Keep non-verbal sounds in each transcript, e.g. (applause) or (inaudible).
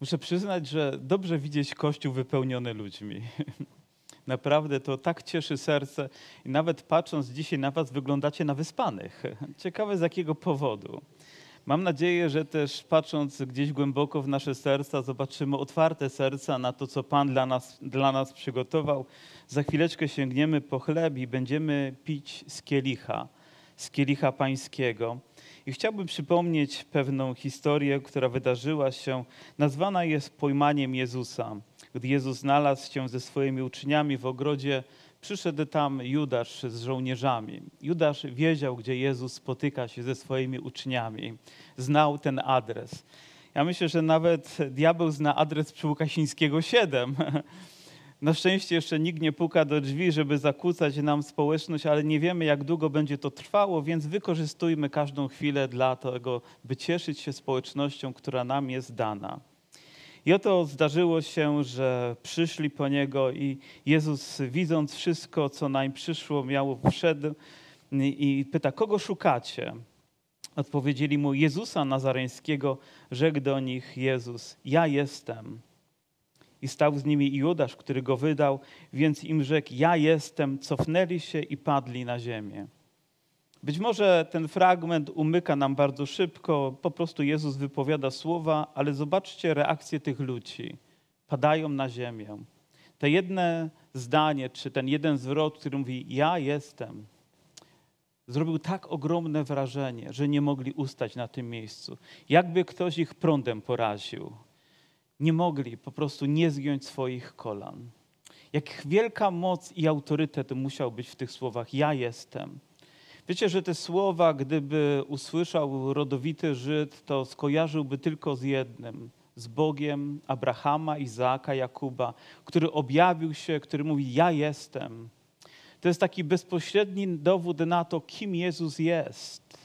Muszę przyznać, że dobrze widzieć Kościół wypełniony ludźmi. (laughs) Naprawdę to tak cieszy serce. I nawet patrząc dzisiaj na Was, wyglądacie na wyspanych. (laughs) Ciekawe z jakiego powodu. Mam nadzieję, że też patrząc gdzieś głęboko w nasze serca, zobaczymy otwarte serca na to, co Pan dla nas, dla nas przygotował. Za chwileczkę sięgniemy po chleb i będziemy pić z kielicha, z kielicha pańskiego. I chciałbym przypomnieć pewną historię, która wydarzyła się, nazwana jest pojmaniem Jezusa. Gdy Jezus znalazł się ze swoimi uczniami w ogrodzie, przyszedł tam Judasz z żołnierzami. Judasz wiedział, gdzie Jezus spotyka się ze swoimi uczniami. Znał ten adres. Ja myślę, że nawet diabeł zna adres przy Łukasińskiego 7. (laughs) Na szczęście jeszcze nikt nie puka do drzwi, żeby zakłócać nam społeczność, ale nie wiemy, jak długo będzie to trwało, więc wykorzystujmy każdą chwilę dla tego, by cieszyć się społecznością, która nam jest dana. I oto zdarzyło się, że przyszli po niego i Jezus, widząc wszystko, co nań przyszło, miał wszedł i pyta, kogo szukacie? Odpowiedzieli mu Jezusa Nazareńskiego. Rzekł do nich Jezus, ja jestem. I stał z nimi Judasz, który go wydał, więc im rzekł, ja jestem, cofnęli się i padli na ziemię. Być może ten fragment umyka nam bardzo szybko, po prostu Jezus wypowiada słowa, ale zobaczcie reakcję tych ludzi. Padają na ziemię. Te jedne zdanie, czy ten jeden zwrot, który mówi: Ja jestem, zrobił tak ogromne wrażenie, że nie mogli ustać na tym miejscu. Jakby ktoś ich prądem poraził. Nie mogli po prostu nie zgiąć swoich kolan. Jak wielka moc i autorytet musiał być w tych słowach: Ja jestem. Wiecie, że te słowa, gdyby usłyszał rodowity Żyd, to skojarzyłby tylko z jednym z Bogiem Abrahama, Izaaka, Jakuba, który objawił się, który mówi: Ja jestem. To jest taki bezpośredni dowód na to, kim Jezus jest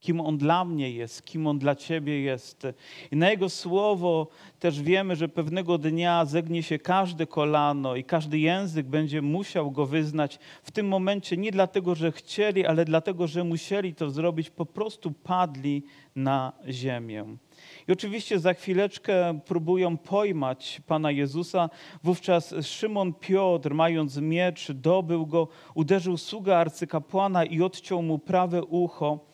kim On dla mnie jest, kim On dla Ciebie jest. I na Jego słowo też wiemy, że pewnego dnia zegnie się każde kolano i każdy język będzie musiał Go wyznać. W tym momencie nie dlatego, że chcieli, ale dlatego, że musieli to zrobić, po prostu padli na ziemię. I oczywiście za chwileczkę próbują pojmać Pana Jezusa. Wówczas Szymon Piotr, mając miecz, dobył go, uderzył sługa arcykapłana i odciął mu prawe ucho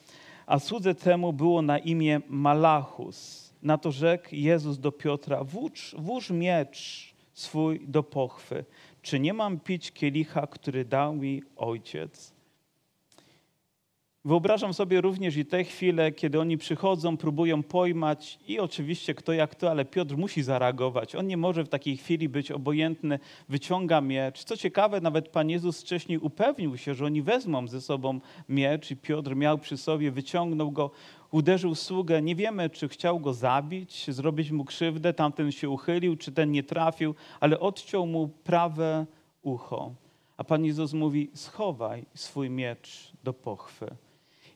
a słudze temu było na imię Malachus. Na to rzekł Jezus do Piotra, włóż, włóż miecz swój do pochwy. Czy nie mam pić kielicha, który dał mi Ojciec? Wyobrażam sobie również i te chwile, kiedy oni przychodzą, próbują pojmać i oczywiście kto jak to, ale Piotr musi zareagować. On nie może w takiej chwili być obojętny, wyciąga miecz. Co ciekawe, nawet Pan Jezus wcześniej upewnił się, że oni wezmą ze sobą miecz i Piotr miał przy sobie, wyciągnął go, uderzył sługę. Nie wiemy, czy chciał go zabić, zrobić mu krzywdę, tamten się uchylił, czy ten nie trafił, ale odciął mu prawe ucho. A Pan Jezus mówi, schowaj swój miecz do pochwy.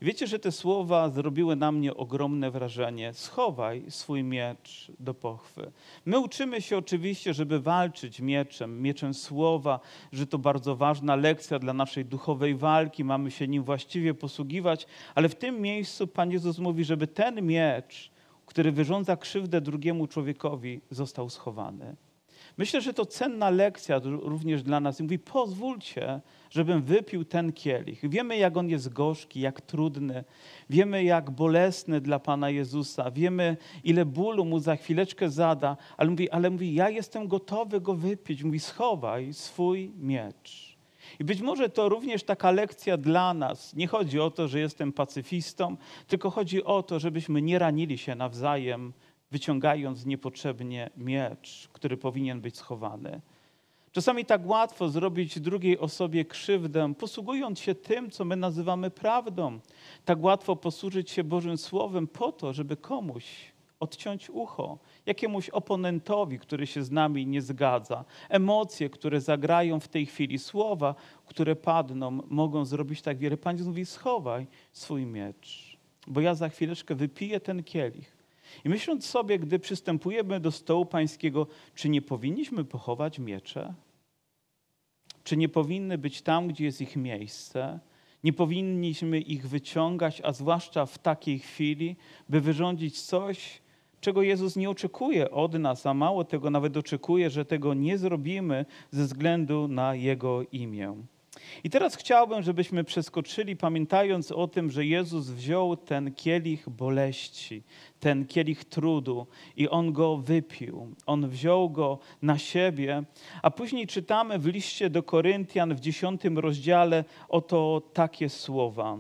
Wiecie, że te słowa zrobiły na mnie ogromne wrażenie. Schowaj swój miecz do pochwy. My uczymy się oczywiście, żeby walczyć mieczem, mieczem słowa, że to bardzo ważna lekcja dla naszej duchowej walki, mamy się nim właściwie posługiwać, ale w tym miejscu Pan Jezus mówi, żeby ten miecz, który wyrządza krzywdę drugiemu człowiekowi, został schowany. Myślę, że to cenna lekcja również dla nas. I mówi, pozwólcie, żebym wypił ten kielich. Wiemy, jak on jest gorzki, jak trudny. Wiemy, jak bolesny dla Pana Jezusa. Wiemy, ile bólu mu za chwileczkę zada. Ale mówi, ale mówi, ja jestem gotowy go wypić. Mówi, schowaj swój miecz. I być może to również taka lekcja dla nas. Nie chodzi o to, że jestem pacyfistą, tylko chodzi o to, żebyśmy nie ranili się nawzajem, wyciągając niepotrzebnie miecz, który powinien być schowany. Czasami tak łatwo zrobić drugiej osobie krzywdę, posługując się tym, co my nazywamy prawdą. Tak łatwo posłużyć się Bożym Słowem po to, żeby komuś odciąć ucho, jakiemuś oponentowi, który się z nami nie zgadza. Emocje, które zagrają w tej chwili, słowa, które padną, mogą zrobić tak wiele. Pan mówi: schowaj swój miecz, bo ja za chwileczkę wypiję ten kielich i myśląc sobie, gdy przystępujemy do stołu pańskiego, czy nie powinniśmy pochować miecze? Czy nie powinny być tam, gdzie jest ich miejsce? Nie powinniśmy ich wyciągać, a zwłaszcza w takiej chwili, by wyrządzić coś, czego Jezus nie oczekuje od nas, a mało tego nawet oczekuje, że tego nie zrobimy ze względu na Jego imię. I teraz chciałbym, żebyśmy przeskoczyli, pamiętając o tym, że Jezus wziął ten kielich boleści, ten kielich trudu i on go wypił. On wziął go na siebie, a później czytamy w liście do Koryntian w dziesiątym rozdziale oto takie słowa.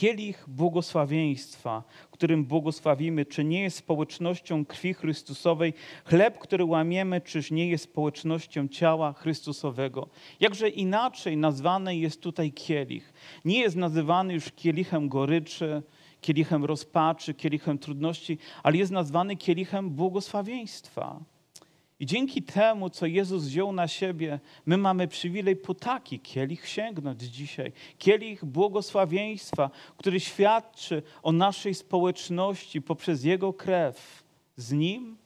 Kielich błogosławieństwa, którym błogosławimy, czy nie jest społecznością krwi Chrystusowej? Chleb, który łamiemy, czyż nie jest społecznością ciała Chrystusowego? Jakże inaczej nazwany jest tutaj kielich? Nie jest nazywany już kielichem goryczy, kielichem rozpaczy, kielichem trudności, ale jest nazwany kielichem błogosławieństwa. I dzięki temu, co Jezus wziął na siebie, my mamy przywilej po taki kielich sięgnąć dzisiaj. Kielich błogosławieństwa, który świadczy o naszej społeczności poprzez Jego krew z Nim,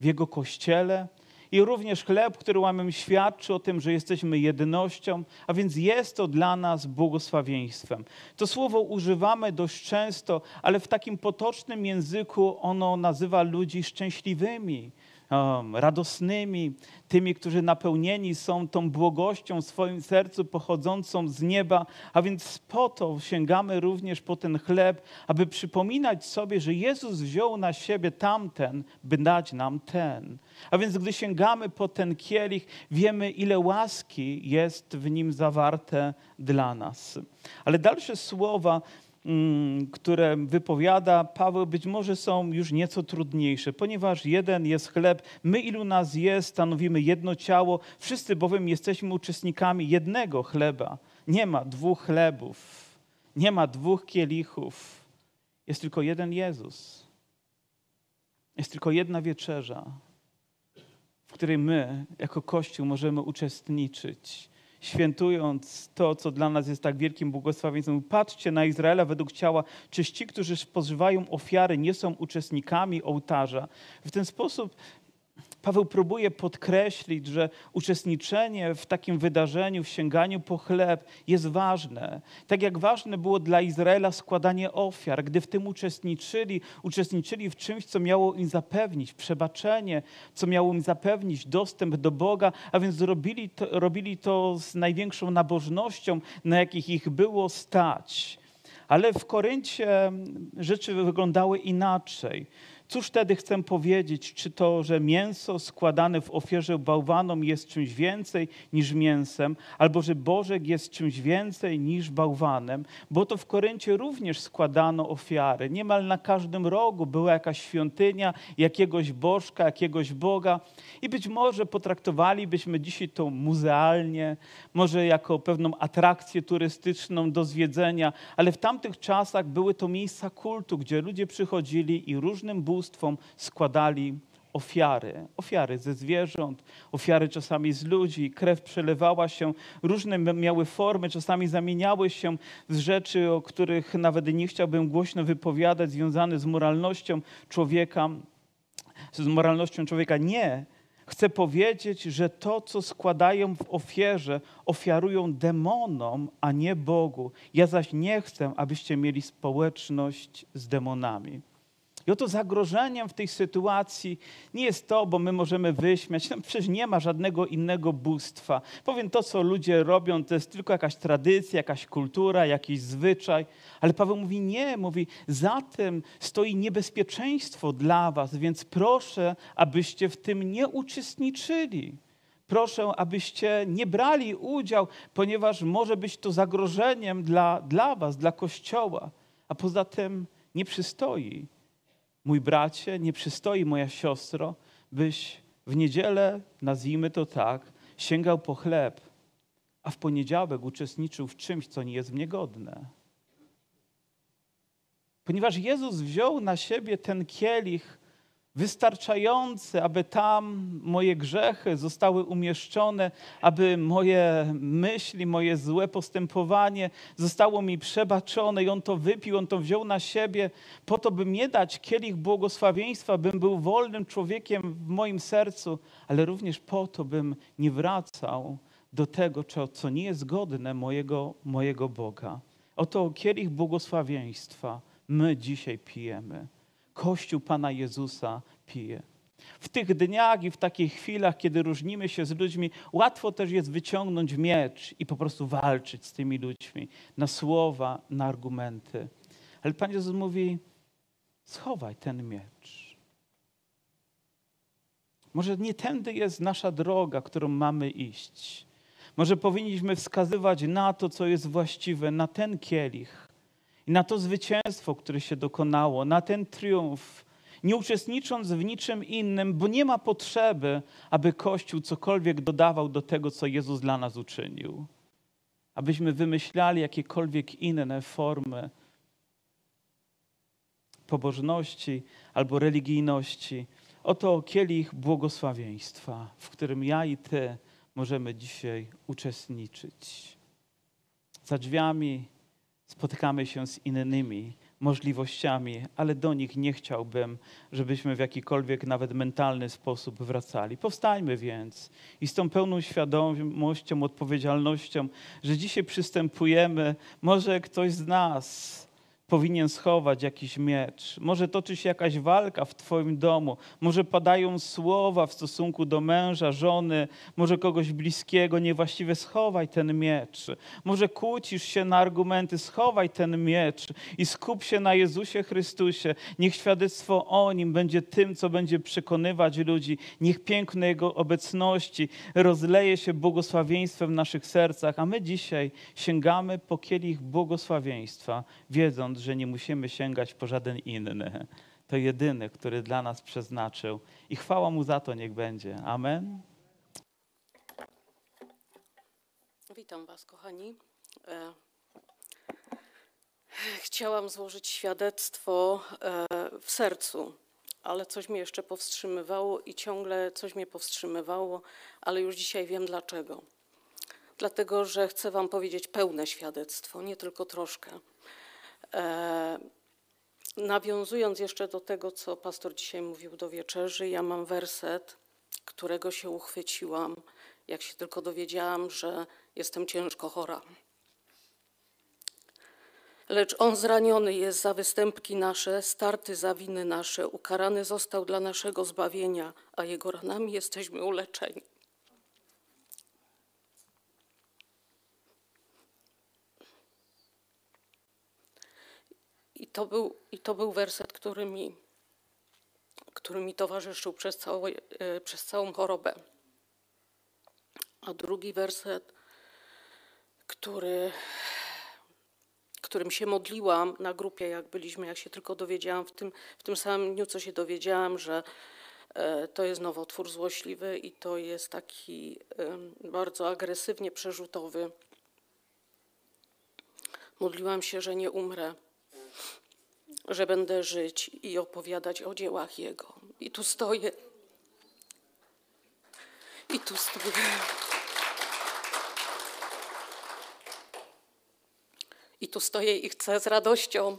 w Jego kościele. I również chleb, który łamiemy, świadczy o tym, że jesteśmy jednością, a więc jest to dla nas błogosławieństwem. To słowo używamy dość często, ale w takim potocznym języku ono nazywa ludzi szczęśliwymi um, radosnymi, tymi, którzy napełnieni są tą błogością w swoim sercu pochodzącą z nieba, a więc po to sięgamy również po ten chleb, aby przypominać sobie, że Jezus wziął na siebie tamten, by dać nam ten. A więc gdy sięgamy po ten kielich, wiemy, ile łaski jest w nim zawarte dla nas. Ale dalsze słowa które wypowiada Paweł, być może są już nieco trudniejsze, ponieważ jeden jest chleb, my ilu nas jest, stanowimy jedno ciało, wszyscy bowiem jesteśmy uczestnikami jednego chleba. Nie ma dwóch chlebów, nie ma dwóch kielichów, jest tylko jeden Jezus. Jest tylko jedna wieczerza, w której my, jako Kościół, możemy uczestniczyć świętując to, co dla nas jest tak wielkim błogosławieństwem. Patrzcie na Izraela według ciała, czy ci, którzy spożywają ofiary, nie są uczestnikami ołtarza. W ten sposób Paweł próbuje podkreślić, że uczestniczenie w takim wydarzeniu, w sięganiu po chleb jest ważne. Tak jak ważne było dla Izraela składanie ofiar, gdy w tym uczestniczyli, uczestniczyli w czymś, co miało im zapewnić przebaczenie, co miało im zapewnić dostęp do Boga, a więc robili to, robili to z największą nabożnością, na jakich ich było stać. Ale w Koryncie rzeczy wyglądały inaczej. Cóż wtedy chcę powiedzieć? Czy to, że mięso składane w ofierze bałwanom jest czymś więcej niż mięsem, albo że Bożek jest czymś więcej niż bałwanem? Bo to w Koryncie również składano ofiary. Niemal na każdym rogu była jakaś świątynia, jakiegoś bożka, jakiegoś Boga. I być może potraktowalibyśmy dzisiaj to muzealnie, może jako pewną atrakcję turystyczną do zwiedzenia, ale w tamtych czasach były to miejsca kultu, gdzie ludzie przychodzili i różnym bóstwom bóstwom składali ofiary. Ofiary ze zwierząt, ofiary czasami z ludzi. Krew przelewała się, różne miały formy, czasami zamieniały się z rzeczy, o których nawet nie chciałbym głośno wypowiadać, związane z moralnością człowieka. Z moralnością człowieka nie. Chcę powiedzieć, że to, co składają w ofierze, ofiarują demonom, a nie Bogu. Ja zaś nie chcę, abyście mieli społeczność z demonami. I oto zagrożeniem w tej sytuacji nie jest to, bo my możemy wyśmiać, no przecież nie ma żadnego innego bóstwa. Powiem, to co ludzie robią, to jest tylko jakaś tradycja, jakaś kultura, jakiś zwyczaj. Ale Paweł mówi nie, mówi, za tym stoi niebezpieczeństwo dla was, więc proszę, abyście w tym nie uczestniczyli. Proszę, abyście nie brali udział, ponieważ może być to zagrożeniem dla, dla was, dla Kościoła. A poza tym nie przystoi mój bracie, nie przystoi moja siostro, byś w niedzielę, nazwijmy to tak, sięgał po chleb, a w poniedziałek uczestniczył w czymś, co nie jest niegodne. Ponieważ Jezus wziął na siebie ten kielich wystarczający, aby tam moje grzechy zostały umieszczone, aby moje myśli, moje złe postępowanie zostało mi przebaczone i On to wypił, On to wziął na siebie po to, by mnie dać kielich błogosławieństwa, bym był wolnym człowiekiem w moim sercu, ale również po to, bym nie wracał do tego, co nie jest godne mojego, mojego Boga. Oto kielich błogosławieństwa my dzisiaj pijemy Kościół Pana Jezusa pije. W tych dniach i w takich chwilach, kiedy różnimy się z ludźmi, łatwo też jest wyciągnąć miecz i po prostu walczyć z tymi ludźmi na słowa, na argumenty. Ale Pan Jezus mówi: schowaj ten miecz. Może nie tędy jest nasza droga, którą mamy iść. Może powinniśmy wskazywać na to, co jest właściwe, na ten kielich i na to zwycięstwo, które się dokonało, na ten triumf, nie uczestnicząc w niczym innym, bo nie ma potrzeby, aby Kościół cokolwiek dodawał do tego, co Jezus dla nas uczynił. Abyśmy wymyślali jakiekolwiek inne formy pobożności albo religijności. Oto kielich błogosławieństwa, w którym ja i Ty możemy dzisiaj uczestniczyć. Za drzwiami spotykamy się z innymi możliwościami, ale do nich nie chciałbym, żebyśmy w jakikolwiek nawet mentalny sposób wracali. Powstańmy więc i z tą pełną świadomością, odpowiedzialnością, że dzisiaj przystępujemy, może ktoś z nas powinien schować jakiś miecz. Może toczy się jakaś walka w Twoim domu. Może padają słowa w stosunku do męża, żony, może kogoś bliskiego. Niewłaściwie schowaj ten miecz. Może kłócisz się na argumenty, schowaj ten miecz i skup się na Jezusie Chrystusie. Niech świadectwo o Nim będzie tym, co będzie przekonywać ludzi. Niech piękno Jego obecności rozleje się błogosławieństwem w naszych sercach, a my dzisiaj sięgamy po kielich błogosławieństwa, wiedząc, że nie musimy sięgać po żaden inny. To jedyny, który dla nas przeznaczył. I chwała Mu za to niech będzie. Amen. Witam Was, kochani. E, chciałam złożyć świadectwo e, w sercu, ale coś mnie jeszcze powstrzymywało i ciągle coś mnie powstrzymywało, ale już dzisiaj wiem dlaczego. Dlatego, że chcę Wam powiedzieć pełne świadectwo, nie tylko troszkę. E, nawiązując jeszcze do tego, co pastor dzisiaj mówił do wieczerzy, ja mam werset, którego się uchwyciłam, jak się tylko dowiedziałam, że jestem ciężko chora. Lecz on zraniony jest za występki nasze, starty za winy nasze, ukarany został dla naszego zbawienia, a jego ranami jesteśmy uleczeni. I to był, i to był werset, który mi, który mi towarzyszył przez, e, przez całą chorobę. A drugi werset, który, którym się modliłam na grupie, jak byliśmy, jak się tylko dowiedziałam, w tym, w tym samym dniu, co się dowiedziałam, że e, to jest nowotwór złośliwy i to jest taki bardzo agresywnie przerzutowy. Modliłam się, że nie umrę że będę żyć i opowiadać o dziełach Jego. I tu stoję. I tu stoję. I tu stoję i chcę z radością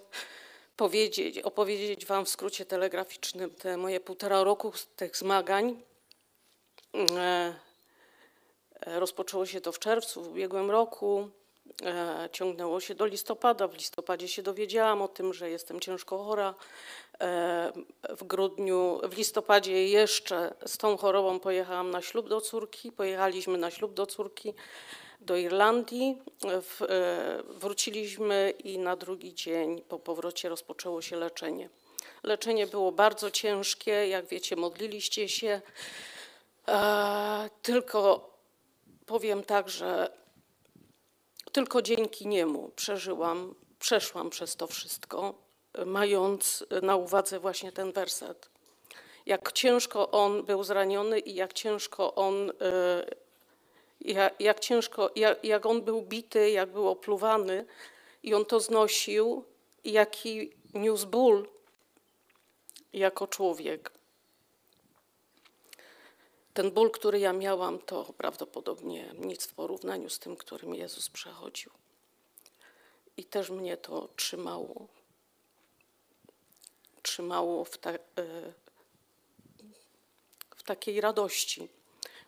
powiedzieć, opowiedzieć Wam w skrócie telegraficznym te moje półtora roku tych zmagań. E, e, rozpoczęło się to w czerwcu w ubiegłym roku. E, ciągnęło się do listopada. W listopadzie się dowiedziałam o tym, że jestem ciężko chora. E, w grudniu, w listopadzie jeszcze z tą chorobą pojechałam na ślub do córki. Pojechaliśmy na ślub do córki do Irlandii. E, wróciliśmy i na drugi dzień po powrocie rozpoczęło się leczenie. Leczenie było bardzo ciężkie, jak wiecie, modliliście się. Tylko powiem tak, że tylko dzięki niemu przeżyłam, przeszłam przez to wszystko, mając na uwadze właśnie ten werset. Jak ciężko on był zraniony i jak ciężko on, e, jak, ciężko, jak, jak on był bity, jak był opluwany i on to znosił, jaki niósł ból jako człowiek. Ten ból, który ja miałam, to prawdopodobnie nic w porównaniu z tym, którym Jezus przechodził. I też mnie to trzymało. Trzymało w, ta, e, w takiej radości,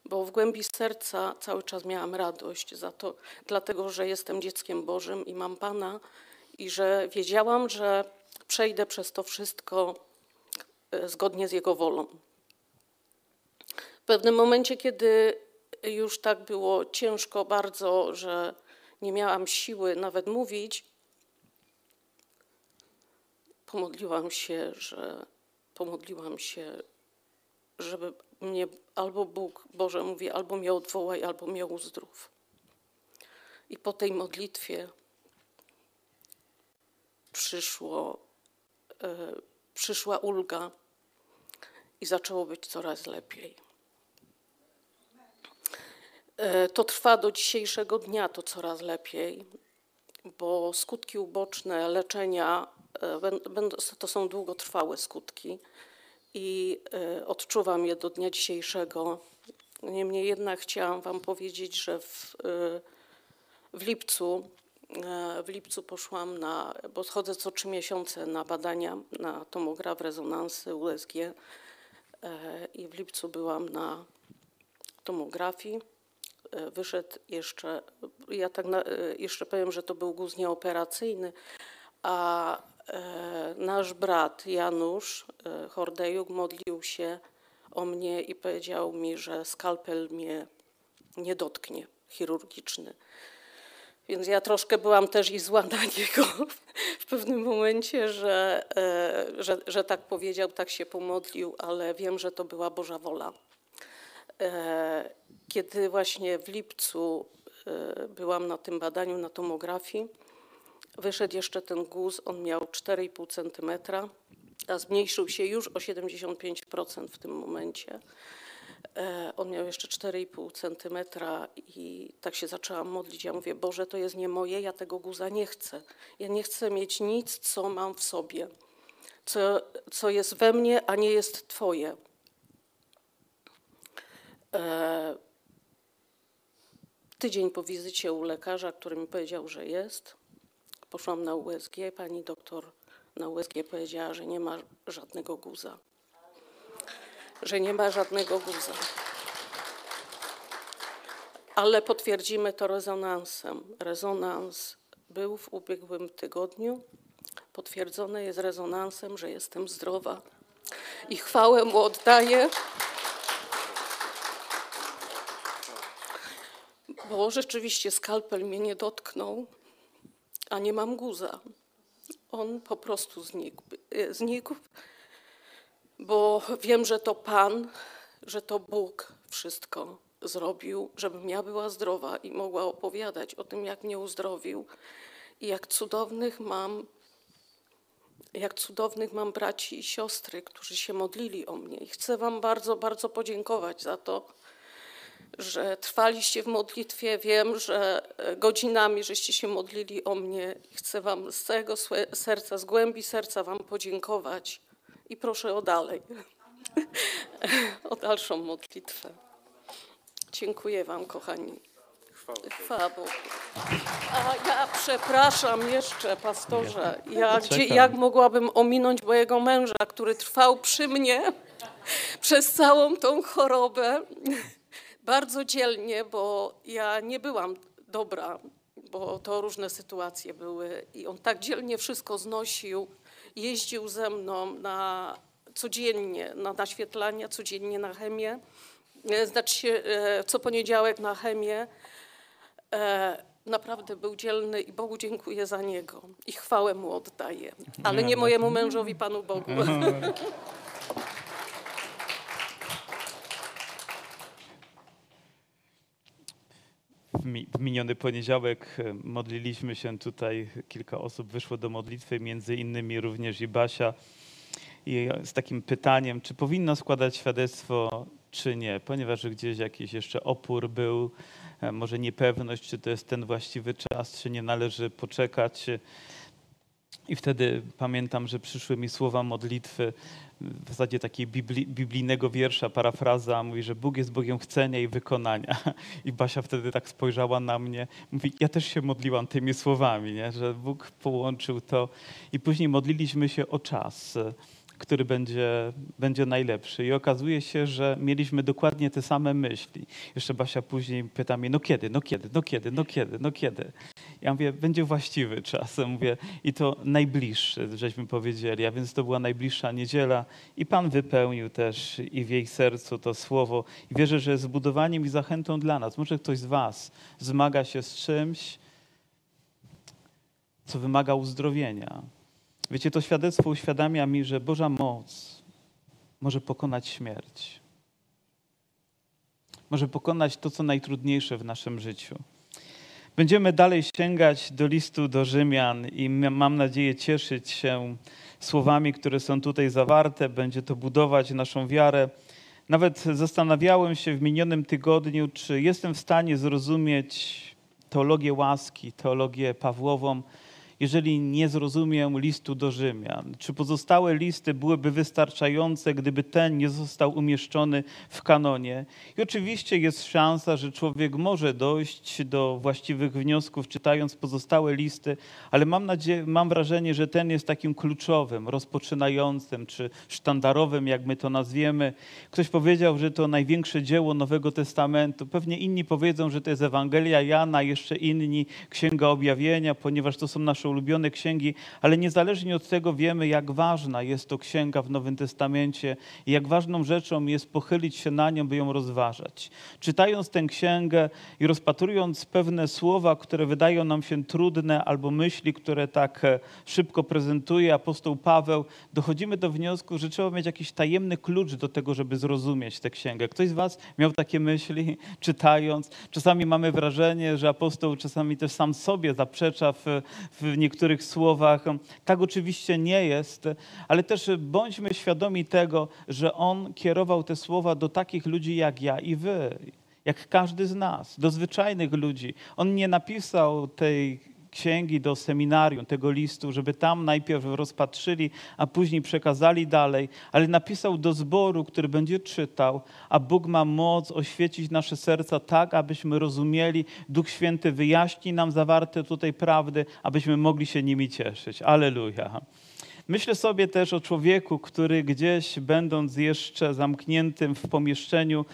bo w głębi serca cały czas miałam radość za to, dlatego że jestem dzieckiem Bożym i mam Pana i że wiedziałam, że przejdę przez to wszystko e, zgodnie z Jego wolą. Pewnym momencie, kiedy już tak było ciężko bardzo, że nie miałam siły nawet mówić, pomodliłam się, że pomodliłam się, żeby mnie albo Bóg, Boże mówi, albo mnie odwołaj, albo mnie uzdrów. I po tej modlitwie przyszło, e, przyszła ulga i zaczęło być coraz lepiej. E, to trwa do dzisiejszego dnia, to coraz lepiej, bo skutki uboczne leczenia e, to są długotrwałe skutki i e, odczuwam je do dnia dzisiejszego. Niemniej jednak chciałam Wam powiedzieć, że w, w lipcu w lipcu poszłam na, bo chodzę co trzy miesiące na badania, na tomograf, rezonansy, USG i w lipcu byłam na tomografii. E, wyszedł jeszcze, ja tak na, e, jeszcze powiem, że to był guz nieoperacyjny, a e, nasz brat Janusz Hordejuk modlił się o mnie i powiedział mi, że skalpel mnie nie dotknie, chirurgiczny. Więc ja troszkę byłam też i zła na (laughs) niego w pewnym momencie, że, że, że tak powiedział, tak się pomodlił, ale wiem, że to była Boża wola. E, kiedy właśnie w lipcu e, byłam na tym badaniu na tomografii, wyszedł jeszcze ten guz, on miał 4,5 cm, a zmniejszył się już o 75% w tym momencie. E, on miał jeszcze 4,5 cm i tak się zaczęłam modlić. Ja mówię, Boże, to jest nie moje, ja tego guza nie chcę. Ja nie chcę mieć nic, co mam w sobie, co, co jest we mnie, a nie jest Twoje. E, tydzień po wizycie u lekarza, który mi powiedział, że jest, poszłam na USG. Pani doktor na USG powiedziała, że nie ma żadnego guza. Że nie ma żadnego guza. Ale potwierdzimy to rezonansem. Rezonans był w ubiegłym tygodniu. Potwierdzone jest rezonansem, że jestem zdrowa. I chwałę mu oddaję. Bo rzeczywiście skalpel mnie nie dotknął, a nie mam guza. On po prostu znikł, e, znikł, bo wiem, że to Pan, że to Bóg wszystko zrobił, żebym ja była zdrowa i mogła opowiadać o tym, jak mnie uzdrowił i jak cudownych mam, jak cudownych mam braci i siostry, którzy się modlili o mnie. I chcę Wam bardzo, bardzo podziękować za to, że trwaliście w modlitwie. Wiem, że e, godzinami żeście się modlili o mnie. Chcę Wam z całego serca, z głębi serca Wam podziękować i proszę o dalej, (laughs) o dalszą modlitwę. Dziękuję Wam, kochani. Chwała Bogu. A ja przepraszam jeszcze, pastorze, ja, gdzie, jak mogłabym ominąć mojego męża, który trwał przy mnie (laughs) przez całą tą chorobę bardzo dzielnie, bo ja nie byłam dobra, bo to różne sytuacje były i on tak dzielnie wszystko znosił, jeździł ze mną na codziennie na naświetlania, codziennie na chemię, e, znaczy się e, co poniedziałek na chemię. E, naprawdę był dzielny i Bogu dziękuję za niego i chwałę mu oddaję, ale nie mojemu mężowi, Panu Bogu. (laughs) w miniony poniedziałek e, modliliśmy się tutaj, kilka osób wyszło do modlitwy, między innymi również i Basia. I z takim pytaniem, czy powinno składać świadectwo, czy nie, ponieważ gdzieś jakiś jeszcze opór był, e, może niepewność, czy to jest ten właściwy czas, czy nie należy poczekać. I wtedy pamiętam, że przyszły mi słowa modlitwy, w zasadzie takiego biblijnego wiersza, parafraza, mówi, że Bóg jest Bogiem chcenia i wykonania. (laughs) I Basia wtedy tak spojrzała na mnie, mówi, ja też się modliłam tymi słowami, nie? że Bóg połączył to. I później modliliśmy się o czas, który będzie, będzie najlepszy. I okazuje się, że mieliśmy dokładnie te same myśli. Jeszcze Basia później pyta mnie, no kiedy, no kiedy, no kiedy, no kiedy, no kiedy. Ja mówię, będzie właściwy czas. Mówię, i to najbliższy, żeśmy powiedzieli, a więc to była najbliższa niedziela i Pan wypełnił też i w jej sercu to słowo. I wierzę, że jest zbudowaniem i zachętą dla nas. Może ktoś z Was zmaga się z czymś, co wymaga uzdrowienia. Wiecie, to świadectwo uświadamia mi, że Boża moc może pokonać śmierć. Może pokonać to, co najtrudniejsze w naszym życiu. Będziemy dalej sięgać do listu do Rzymian i mam nadzieję cieszyć się słowami, które są tutaj zawarte. Będzie to budować naszą wiarę. Nawet zastanawiałem się w minionym tygodniu, czy jestem w stanie zrozumieć teologię łaski, teologię Pawłową, jeżeli nie zrozumiem listu do Rzymian? Czy pozostałe listy byłyby wystarczające, gdyby ten nie został umieszczony w kanonie? I oczywiście jest szansa, że człowiek może dojść do właściwych wniosków, czytając pozostałe listy, ale mam, nadzieję, mam wrażenie, że ten jest takim kluczowym, rozpoczynającym, czy sztandarowym, jak my to nazwiemy. Ktoś powiedział, że to największe dzieło Nowego Testamentu. Pewnie inni powiedzą, że to jest Ewangelia Jana, jeszcze inni Księga Objawienia, ponieważ to są nasze ulubione księgi, ale niezależnie od tego wiemy, jak ważna jest to księga w Nowym Testamencie i jak ważną rzeczą jest pochylić się na nią, by ją rozważać. Czytając tę księgę i rozpatrując pewne słowa, które wydają nam się trudne, albo myśli, które tak e, szybko prezentuje apostoł Paweł, dochodzimy do wniosku, że trzeba mieć jakiś tajemny klucz do tego, żeby zrozumieć tę księgę. Ktoś z Was miał takie myśli, (laughs) czytając? Czasami mamy wrażenie, że apostoł czasami też sam sobie zaprzecza w, w niektórych słowach. Tak oczywiście nie jest, ale też bądźmy świadomi tego, że On kierował te słowa do takich ludzi jak ja i wy, jak każdy z nas, do zwyczajnych ludzi. On nie napisał tej księgi do seminarium, tego listu, żeby tam najpierw rozpatrzyli, a później przekazali dalej, ale napisał do zboru, który będzie czytał, a Bóg ma moc oświecić nasze serca tak, abyśmy rozumieli. Duch Święty wyjaśni nam zawarte tutaj prawdy, abyśmy mogli się nimi cieszyć. Aleluja. Myślę sobie też o człowieku, który gdzieś, będąc jeszcze zamkniętym w pomieszczeniu,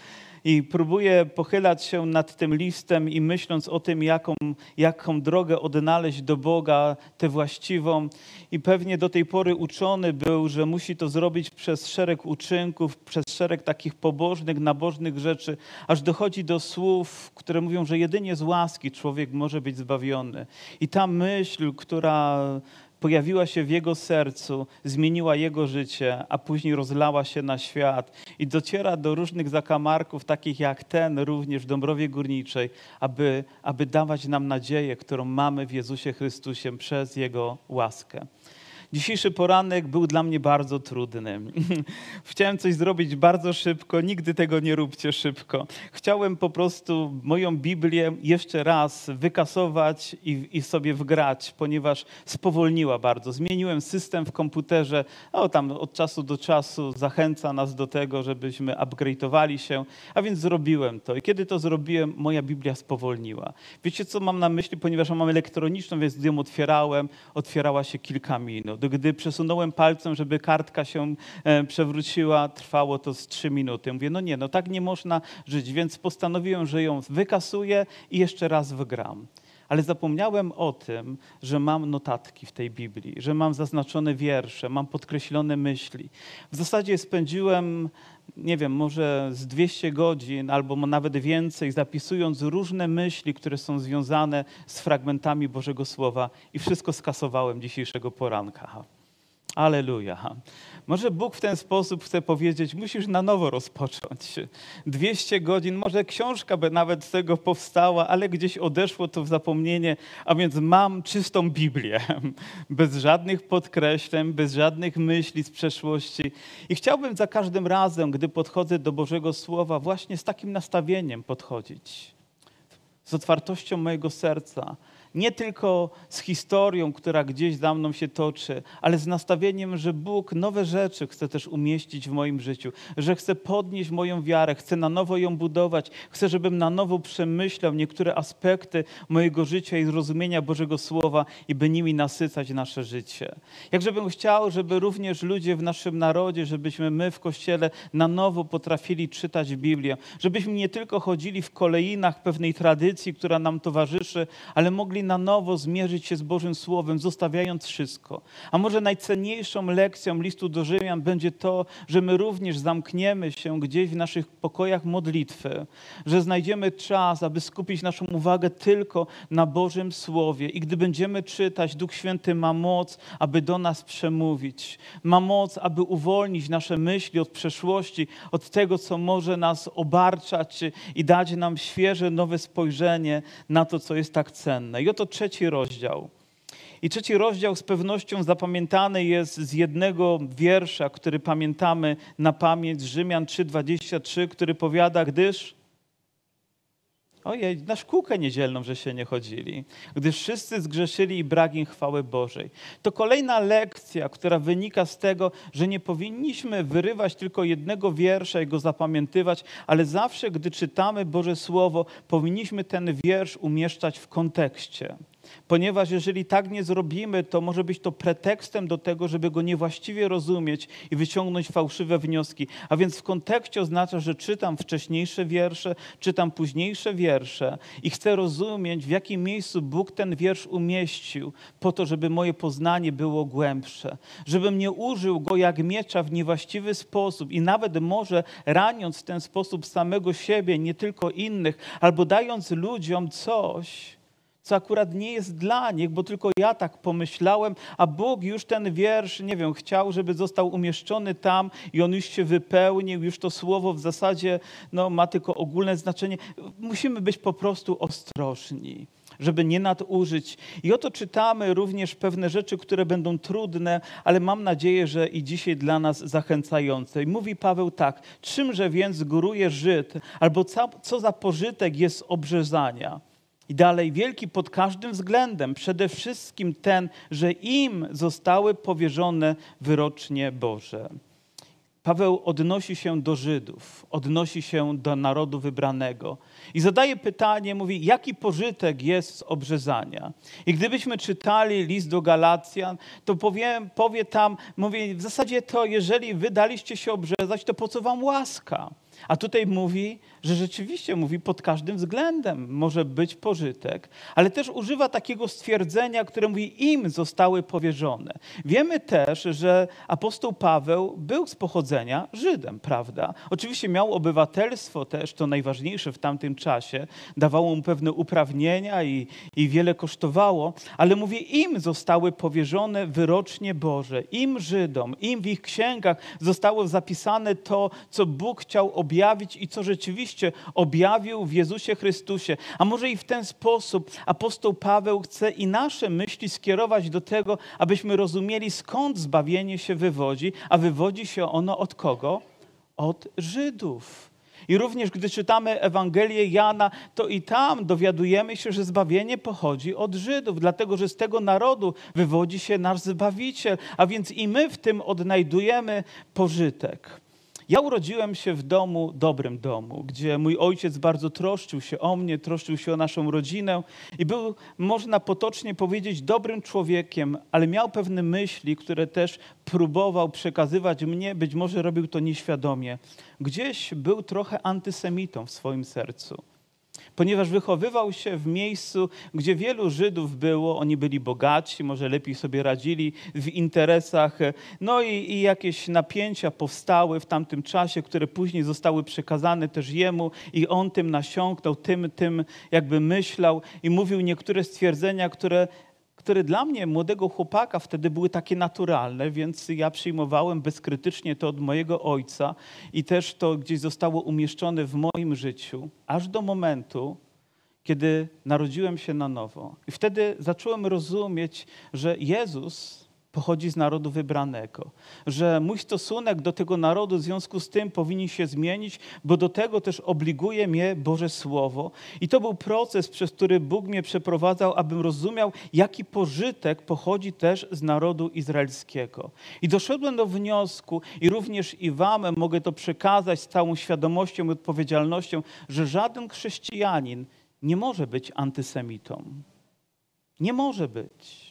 i próbuję pochylać się nad tym listem i myśląc o tym, jaką, jaką drogę odnaleźć do Boga, tę właściwą. I pewnie do tej pory uczony był, że musi to zrobić przez szereg uczynków, przez szereg takich pobożnych, nabożnych rzeczy, aż dochodzi do słów, które mówią, że jedynie z łaski człowiek może być zbawiony. I ta myśl, która pojawiła się w jego sercu, zmieniła jego życie, a później rozlała się na świat i dociera do różnych zakamarków, takich jak ten również w Dąbrowie Górniczej, aby, aby dawać nam nadzieję, którą mamy w Jezusie Chrystusie przez Jego łaskę. Dzisiejszy poranek był dla mnie bardzo trudny. (laughs) Chciałem coś zrobić bardzo szybko, nigdy tego nie róbcie szybko. Chciałem po prostu moją Biblię jeszcze raz wykasować i, i sobie wgrać, ponieważ spowolniła bardzo. Zmieniłem system w komputerze, o tam od czasu do czasu zachęca nas do tego, żebyśmy upgrade'owali się, a więc zrobiłem to. I kiedy to zrobiłem, moja Biblia spowolniła. Wiecie, co mam na myśli? Ponieważ mam elektroniczną, więc ją otwierałem, otwierała się kilka minut. Gdy przesunąłem palcem, żeby kartka się e, przewróciła, trwało to z trzy minuty. Mówię, no nie, no tak nie można żyć, więc postanowiłem, że ją wykasuję i jeszcze raz wygram ale zapomniałem o tym, że mam notatki w tej Biblii, że mam zaznaczone wiersze, mam podkreślone myśli. W zasadzie spędziłem, nie wiem, może z 200 godzin albo nawet więcej, zapisując różne myśli, które są związane z fragmentami Bożego Słowa i wszystko skasowałem dzisiejszego poranka. Aleluja. Może Bóg w ten sposób chce powiedzieć, musisz na nowo rozpocząć. 200 godzin, może książka by nawet z tego powstała, ale gdzieś odeszło to w zapomnienie, a więc mam czystą Biblię, (laughs) bez żadnych podkreśleń, bez żadnych myśli z przeszłości. I chciałbym za każdym razem, gdy podchodzę do Bożego Słowa, właśnie z takim nastawieniem podchodzić, z otwartością mojego serca, nie tylko z historią, która gdzieś za mną się toczy, ale z nastawieniem, że Bóg nowe rzeczy chce też umieścić w moim życiu, że chce podnieść moją wiarę, chce na nowo ją budować, chce, żebym na nowo przemyślał niektóre aspekty mojego życia i zrozumienia Bożego Słowa i by nimi nasycać nasze życie. Jakżebym chciał, żeby również ludzie w naszym narodzie, żebyśmy my w Kościele na nowo potrafili czytać Biblię, żebyśmy nie tylko chodzili w kolejnach pewnej tradycji, która nam towarzyszy, ale mogli na nowo zmierzyć się z Bożym Słowem, zostawiając wszystko. A może najcenniejszą lekcją listu do Rzymian będzie to, że my również zamkniemy się gdzieś w naszych pokojach modlitwy, że znajdziemy czas, aby skupić naszą uwagę tylko na Bożym Słowie. I gdy będziemy czytać, Duch Święty ma moc, aby do nas przemówić. Ma moc, aby uwolnić nasze myśli od przeszłości, od tego, co może nas obarczać i dać nam świeże, nowe spojrzenie na to, co jest tak cenne. I oto trzeci rozdział. I trzeci rozdział z pewnością zapamiętany jest z jednego wiersza, który pamiętamy na pamięć, Rzymian 3,23, który powiada, gdyż Ojej, na szkółkę niedzielną, że się nie chodzili, gdyż wszyscy zgrzeszyli i brak im chwały Bożej. To kolejna lekcja, która wynika z tego, że nie powinniśmy wyrywać tylko jednego wiersza i go zapamiętywać, ale zawsze, gdy czytamy Boże Słowo, powinniśmy ten wiersz umieszczać w kontekście ponieważ jeżeli tak nie zrobimy, to może być to pretekstem do tego, żeby go niewłaściwie rozumieć i wyciągnąć fałszywe wnioski. A więc w kontekście oznacza, że czytam wcześniejsze wiersze, czytam późniejsze wiersze i chcę rozumieć, w jakim miejscu Bóg ten wiersz umieścił, po to, żeby moje poznanie było głębsze, żebym nie użył go jak miecza w niewłaściwy sposób i nawet może raniąc w ten sposób samego siebie, nie tylko innych, albo dając ludziom coś, co akurat nie jest dla nich, bo tylko ja tak pomyślałem, a Bóg już ten wiersz, nie wiem, chciał, żeby został umieszczony tam i on już się wypełnił, już to słowo w zasadzie no, ma tylko ogólne znaczenie. Musimy być po prostu ostrożni żeby nie nadużyć. I oto czytamy również pewne rzeczy, które będą trudne, ale mam nadzieję, że i dzisiaj dla nas zachęcające. I mówi Paweł tak, czymże więc góruje Żyd, albo co, za pożytek jest obrzezania? I dalej, wielki pod każdym względem, przede wszystkim ten, że im zostały powierzone wyrocznie Boże. Paweł odnosi się do Żydów, odnosi się do narodu wybranego i zadaje pytanie, mówi, jaki pożytek jest z obrzezania? I gdybyśmy czytali list do Galacjan, to powie, powie tam, mówi, w zasadzie to, jeżeli wy daliście się obrzezać, to po co wam łaska? A tutaj mówi, że rzeczywiście mówi pod każdym względem może być pożytek, ale też używa takiego stwierdzenia, które mówi im zostały powierzone. Wiemy też, że apostoł Paweł był z pochodzenia Żydem, prawda? Oczywiście miał obywatelstwo też, to najważniejsze w tamtym czasie, dawało mu pewne uprawnienia i, i wiele kosztowało, ale mówi im zostały powierzone wyrocznie Boże, im Żydom, im w ich księgach zostało zapisane to, co Bóg chciał objawić i co rzeczywiście rzeczywiście objawił w Jezusie Chrystusie. A może i w ten sposób apostoł Paweł chce i nasze myśli skierować do tego, abyśmy rozumieli, skąd zbawienie się wywodzi, a wywodzi się ono od kogo? Od Żydów. I również gdy czytamy Ewangelię Jana, to i tam dowiadujemy się, że zbawienie pochodzi od Żydów, dlatego że z tego narodu wywodzi się nasz Zbawiciel, a więc i my w tym odnajdujemy pożytek. Ja urodziłem się w domu, dobrym domu, gdzie mój ojciec bardzo troszczył się o mnie, troszczył się o naszą rodzinę i był, można potocznie powiedzieć, dobrym człowiekiem, ale miał pewne myśli, które też próbował przekazywać mnie, być może robił to nieświadomie. Gdzieś był trochę antysemitą w swoim sercu ponieważ wychowywał się w miejscu, gdzie wielu Żydów było, oni byli bogaci, może lepiej sobie radzili w interesach, no i, i jakieś napięcia powstały w tamtym czasie, które później zostały przekazane też jemu i on tym nasiąknął, tym, tym jakby myślał i mówił niektóre stwierdzenia, które które dla mnie, młodego chłopaka, wtedy były takie naturalne, więc ja przyjmowałem bezkrytycznie to od mojego ojca i też to gdzieś zostało umieszczone w moim życiu, aż do momentu, kiedy narodziłem się na nowo. I wtedy zacząłem rozumieć, że Jezus pochodzi z narodu wybranego. Że mój stosunek do tego narodu w związku z tym powinien się zmienić, bo do tego też obliguje mnie Boże Słowo. I to był proces, przez który Bóg mnie przeprowadzał, abym rozumiał, jaki pożytek pochodzi też z narodu izraelskiego. I doszedłem do wniosku, i również i Wam mogę to przekazać z całą świadomością i odpowiedzialnością, że żaden chrześcijanin nie może być antysemitą. Nie może być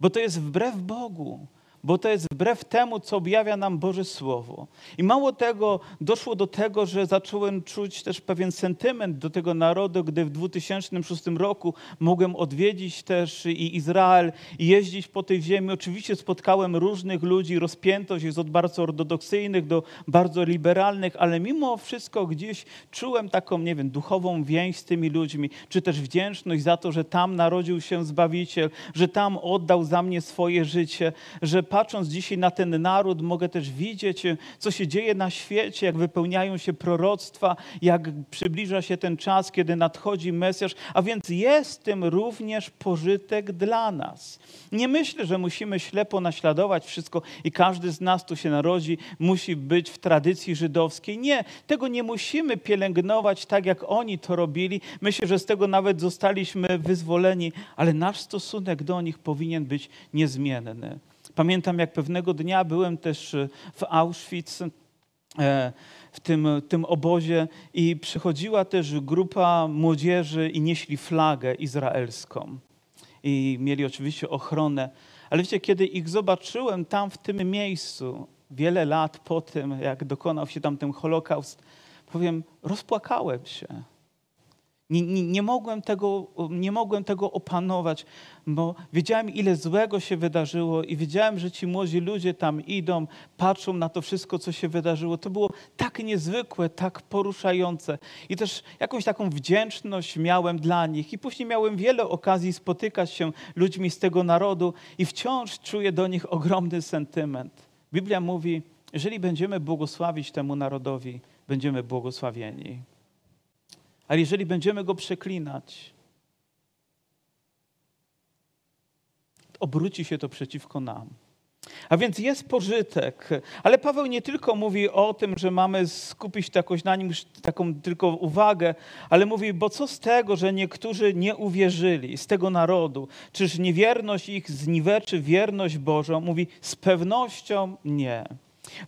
bo to jest wbrew Bogu, bo to jest wbrew temu, co objawia nam Boże Słowo. I mało tego, doszło do tego, że zacząłem czuć też pewien sentyment do tego narodu, gdy w 2006 roku mogłem odwiedzić też i Izrael i jeździć po tej ziemi. Oczywiście spotkałem różnych ludzi, rozpiętość jest od bardzo ortodoksyjnych do bardzo liberalnych, ale mimo wszystko gdzieś czułem taką, nie wiem, duchową więź z tymi ludźmi, czy też wdzięczność za to, że tam narodził się Zbawiciel, że tam oddał za mnie swoje życie, że patrząc dzisiaj na ten naród, mogę też widzieć, co się dzieje na świecie, jak wypełniają się proroctwa, jak przybliża się ten czas, kiedy nadchodzi Mesjasz, a więc jest tym również pożytek dla nas. Nie myślę, że musimy ślepo naśladować wszystko i każdy z nas, tu się narodzi, musi być w tradycji żydowskiej. Nie, tego nie musimy pielęgnować tak, jak oni to robili. Myślę, że z tego nawet zostaliśmy wyzwoleni, ale nasz stosunek do nich powinien być niezmienny. Pamiętam, jak pewnego dnia byłem też e, w Auschwitz, e, w tym, tym obozie, i przychodziła też grupa młodzieży i nieśli flagę izraelską. I mieli oczywiście ochronę. Ale wiecie, kiedy ich zobaczyłem tam w tym miejscu, wiele lat po tym, jak dokonał się tam ten Holokaust, powiem, rozpłakałem się. Nie, nie, nie, mogłem tego, nie mogłem tego opanować, bo wiedziałem, ile złego się wydarzyło i wiedziałem, że ci młodzi ludzie tam idą, patrzą na to wszystko, co się wydarzyło. To było tak niezwykłe, tak poruszające. I też jakąś taką wdzięczność miałem dla nich. I później miałem wiele okazji spotykać się ludźmi z tego narodu i wciąż czuję do nich ogromny sentyment. Biblia mówi, jeżeli będziemy błogosławić temu narodowi, będziemy błogosławieni. Ale jeżeli będziemy go przeklinać, obróci się to przeciwko nam. A więc jest pożytek. Ale Paweł nie tylko mówi o tym, że mamy skupić jakoś na nim taką tylko uwagę, ale mówi, bo co z tego, że niektórzy nie uwierzyli z tego narodu? Czyż niewierność ich zniweczy wierność Bożą? Mówi, z pewnością nie.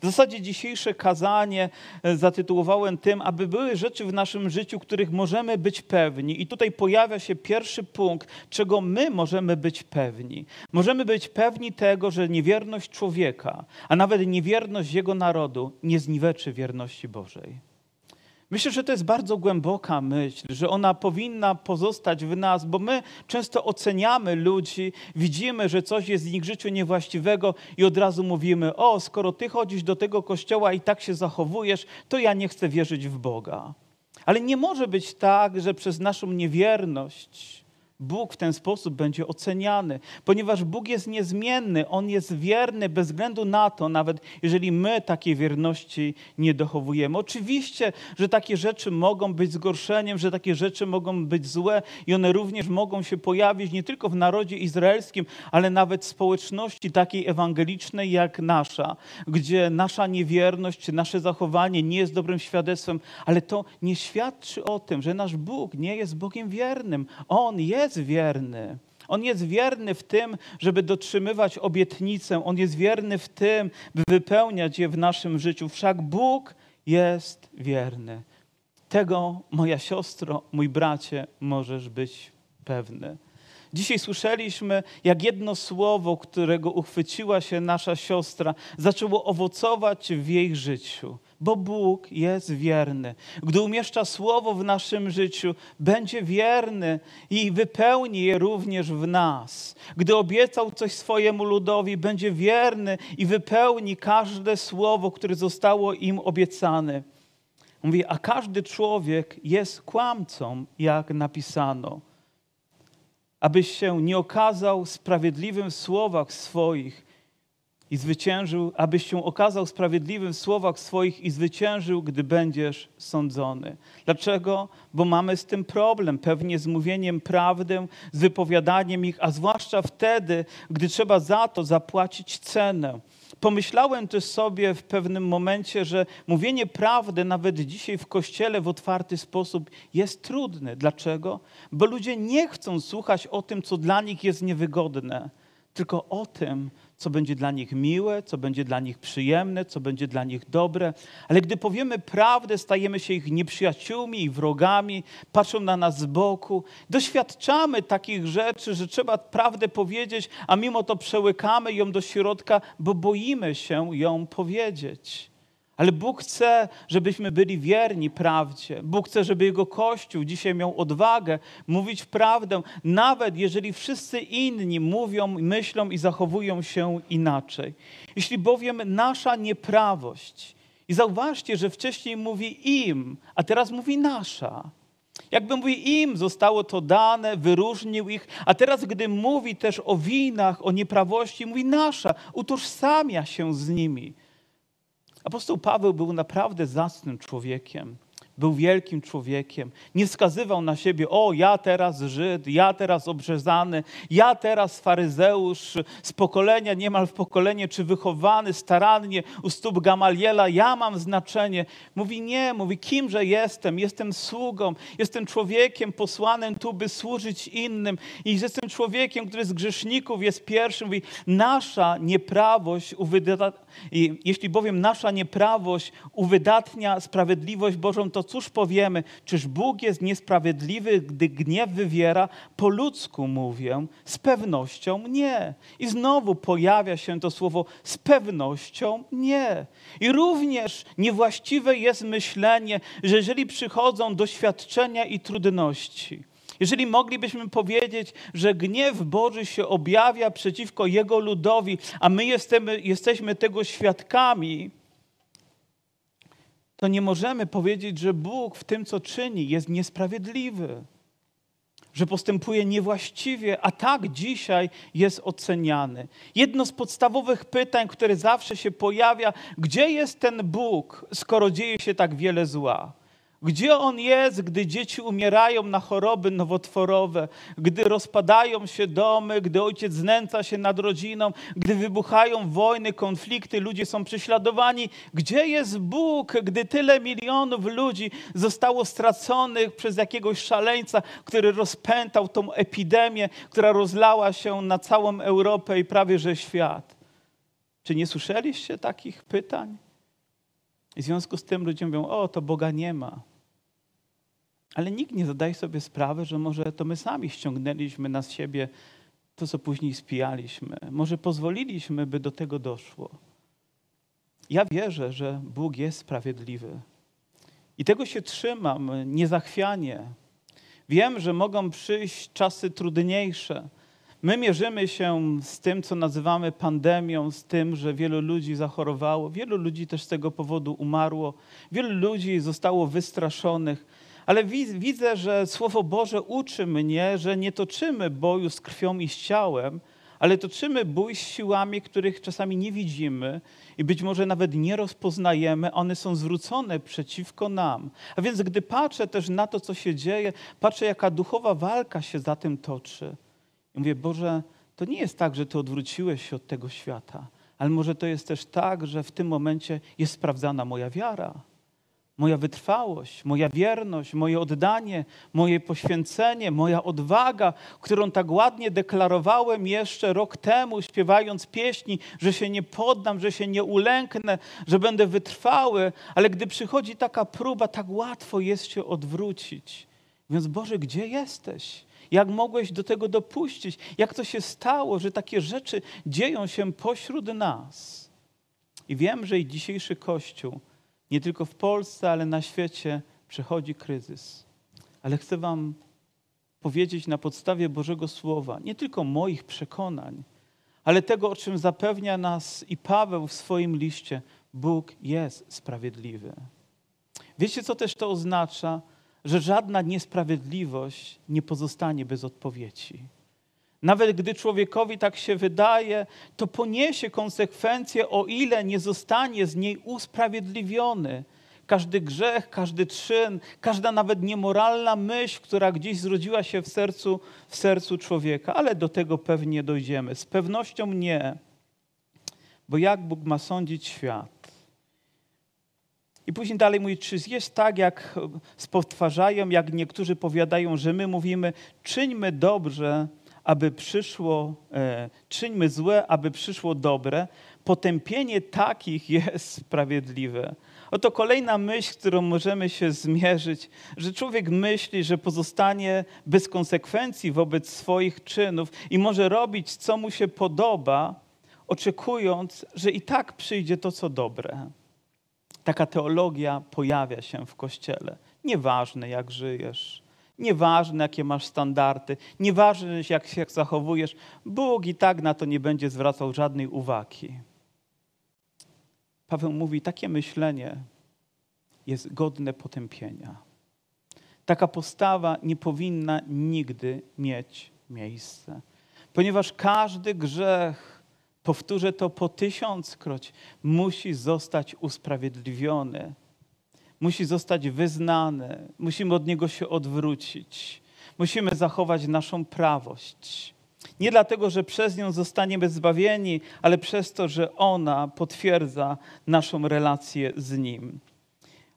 W zasadzie dzisiejsze kazanie e, zatytułowałem tym, aby były rzeczy w naszym życiu, których możemy być pewni. I tutaj pojawia się pierwszy punkt, czego my możemy być pewni. Możemy być pewni tego, że niewierność człowieka, a nawet niewierność jego narodu nie zniweczy wierności Bożej. Myślę, że to jest bardzo głęboka myśl, że ona powinna pozostać w nas, bo my często oceniamy ludzi, widzimy, że coś jest w ich życiu niewłaściwego i od razu mówimy: O, skoro ty chodzisz do tego kościoła i tak się zachowujesz, to ja nie chcę wierzyć w Boga. Ale nie może być tak, że przez naszą niewierność Bóg w ten sposób będzie oceniany, ponieważ Bóg jest niezmienny, On jest wierny bez względu na to, nawet jeżeli my takiej wierności nie dochowujemy. Oczywiście, że takie rzeczy mogą być zgorszeniem, że takie rzeczy mogą być złe i one również mogą się pojawić nie tylko w narodzie izraelskim, ale nawet w społeczności takiej ewangelicznej jak nasza, gdzie nasza niewierność nasze zachowanie nie jest dobrym świadectwem, ale to nie świadczy o tym, że nasz Bóg nie jest Bogiem wiernym. On jest jest wierny. On jest wierny w tym, żeby dotrzymywać obietnicę. On jest wierny w tym, by wypełniać je w naszym życiu. Wszak Bóg jest wierny. Tego, moja siostro, mój bracie, możesz być pewny. Dzisiaj słyszeliśmy, jak jedno słowo, którego uchwyciła się nasza siostra, zaczęło owocować w jej życiu bo Bóg jest wierny. Gdy umieszcza słowo w naszym życiu, będzie wierny i wypełni je również w nas. Gdy obiecał coś swojemu ludowi, będzie wierny i wypełni każde słowo, które zostało im obiecane. Mówi, a każdy człowiek jest kłamcą, jak napisano. Abyś się nie okazał sprawiedliwym w słowach swoich, i zwyciężył, abyś się okazał sprawiedliwym w słowach swoich i zwyciężył, gdy będziesz sądzony. Dlaczego? Bo mamy z tym problem, pewnie z mówieniem prawdy, z wypowiadaniem ich, a zwłaszcza wtedy, gdy trzeba za to zapłacić cenę. Pomyślałem też sobie w pewnym momencie, że mówienie prawdy nawet dzisiaj w kościele w otwarty sposób jest trudne. Dlaczego? Bo ludzie nie chcą słuchać o tym, co dla nich jest niewygodne, tylko o tym, co będzie dla nich miłe, co będzie dla nich przyjemne, co będzie dla nich dobre. Ale gdy powiemy prawdę, stajemy się ich nieprzyjaciółmi i wrogami, patrzą na nas z boku. Doświadczamy takich rzeczy, że trzeba prawdę powiedzieć, a mimo to przełykamy ją do środka, bo boimy się ją powiedzieć. Ale Bóg chce, żebyśmy byli wierni prawdzie. Bóg chce, żeby Jego Kościół dzisiaj miał odwagę mówić prawdę, nawet jeżeli wszyscy inni mówią, myślą i zachowują się inaczej. Jeśli bowiem nasza nieprawość, i zauważcie, że wcześniej mówi im, a teraz mówi nasza. Jakby mówi im, zostało to dane, wyróżnił ich, a teraz, gdy mówi też o winach, o nieprawości, mówi nasza, utożsamia się z nimi. Apostoł Paweł był naprawdę zacnym człowiekiem. Był wielkim człowiekiem. Nie wskazywał na siebie, o, ja teraz Żyd, ja teraz obrzezany, ja teraz faryzeusz z pokolenia, niemal w pokolenie, czy wychowany starannie u stóp Gamaliela, ja mam znaczenie. Mówi nie, mówi kimże jestem? Jestem sługą, jestem człowiekiem posłanym tu, by służyć innym. I jestem człowiekiem, który z grzeszników jest pierwszym. Mówi, nasza nieprawość jeśli bowiem nasza nieprawość uwydatnia sprawiedliwość Bożą, to cóż powiemy? Czyż Bóg jest niesprawiedliwy, gdy gniew wywiera? Po ludzku mówię, z pewnością nie. I znowu pojawia się to słowo z pewnością nie. I również niewłaściwe jest myślenie, że jeżeli przychodzą doświadczenia i trudności, jeżeli moglibyśmy powiedzieć, że gniew Boży się objawia przeciwko Jego ludowi, a my jesteśmy, jesteśmy tego świadkami, to nie możemy powiedzieć, że Bóg w tym, co czyni, jest niesprawiedliwy, że postępuje niewłaściwie, a tak dzisiaj jest oceniany. Jedno z podstawowych pytań, które zawsze się pojawia, gdzie jest ten Bóg, skoro dzieje się tak wiele zła? Gdzie on jest, gdy dzieci umierają na choroby nowotworowe, gdy rozpadają się domy, gdy ojciec znęca się nad rodziną, gdy wybuchają wojny, konflikty, ludzie są prześladowani? Gdzie jest Bóg, gdy tyle milionów ludzi zostało straconych przez jakiegoś szaleńca, który rozpętał tą epidemię, która rozlała się na całą Europę i prawie że świat? Czy nie słyszeliście takich pytań? I w związku z tym ludzie mówią, o, to Boga nie ma. Ale nikt nie zadaje sobie sprawy, że może to my sami ściągnęliśmy na siebie to, co później spijaliśmy. Może pozwoliliśmy, by do tego doszło. Ja wierzę, że Bóg jest sprawiedliwy. I tego się trzymam niezachwianie. Wiem, że mogą przyjść czasy trudniejsze. My mierzymy się z tym, co nazywamy pandemią, z tym, że wielu ludzi zachorowało, wielu ludzi też z tego powodu umarło, wielu ludzi zostało wystraszonych. Ale widzę, że Słowo Boże uczy mnie, że nie toczymy boju z krwią i z ciałem, ale toczymy bój z siłami, których czasami nie widzimy i być może nawet nie rozpoznajemy, one są zwrócone przeciwko nam. A więc gdy patrzę też na to, co się dzieje, patrzę, jaka duchowa walka się za tym toczy. Mówię, Boże, to nie jest tak, że Ty odwróciłeś się od tego świata, ale może to jest też tak, że w tym momencie jest sprawdzana moja wiara moja wytrwałość, moja wierność, moje oddanie, moje poświęcenie, moja odwaga, którą tak ładnie deklarowałem jeszcze rok temu, śpiewając pieśni, że się nie poddam, że się nie ulęknę, że będę wytrwały, ale gdy przychodzi taka próba, tak łatwo jest się odwrócić. Więc Boże, gdzie jesteś? Jak mogłeś do tego dopuścić? Jak to się stało, że takie rzeczy dzieją się pośród nas? I wiem, że i dzisiejszy Kościół nie tylko w Polsce, ale na świecie przechodzi kryzys. Ale chcę Wam powiedzieć na podstawie Bożego Słowa, nie tylko moich przekonań, ale tego, o czym zapewnia nas i Paweł w swoim liście. Bóg jest sprawiedliwy. Wiecie, co też to oznacza? Że żadna niesprawiedliwość nie pozostanie bez odpowiedzi. Nawet gdy człowiekowi tak się wydaje, to poniesie konsekwencje, o ile nie zostanie z niej usprawiedliwiony. Każdy grzech, każdy czyn, każda nawet niemoralna myśl, która gdzieś zrodziła się w sercu, w sercu człowieka, ale do tego pewnie dojdziemy. Z pewnością nie, bo jak Bóg ma sądzić świat? I później dalej mówi, czy jest tak, jak spowtarzają, jak niektórzy powiadają, że my mówimy, czyńmy dobrze, aby przyszło, e, czyńmy złe, aby przyszło dobre. Potępienie takich (laughs) jest sprawiedliwe. Oto kolejna myśl, którą możemy się zmierzyć, że człowiek myśli, że pozostanie bez konsekwencji wobec swoich czynów i może robić, co mu się podoba, oczekując, że i tak przyjdzie to, co dobre. Taka teologia pojawia się w kościele. Nieważne, jak żyjesz, nieważne, jakie masz standardy, nieważne, jak się zachowujesz, Bóg i tak na to nie będzie zwracał żadnej uwagi. Paweł mówi, takie myślenie jest godne potępienia. Taka postawa nie powinna nigdy mieć miejsca, ponieważ każdy grzech, powtórzę to po tysiąckroć, musi zostać usprawiedliwiony, musi zostać wyznany, musimy od niego się odwrócić, musimy zachować naszą prawość. Nie dlatego, że przez nią zostaniemy zbawieni, ale przez to, że ona potwierdza naszą relację z Nim.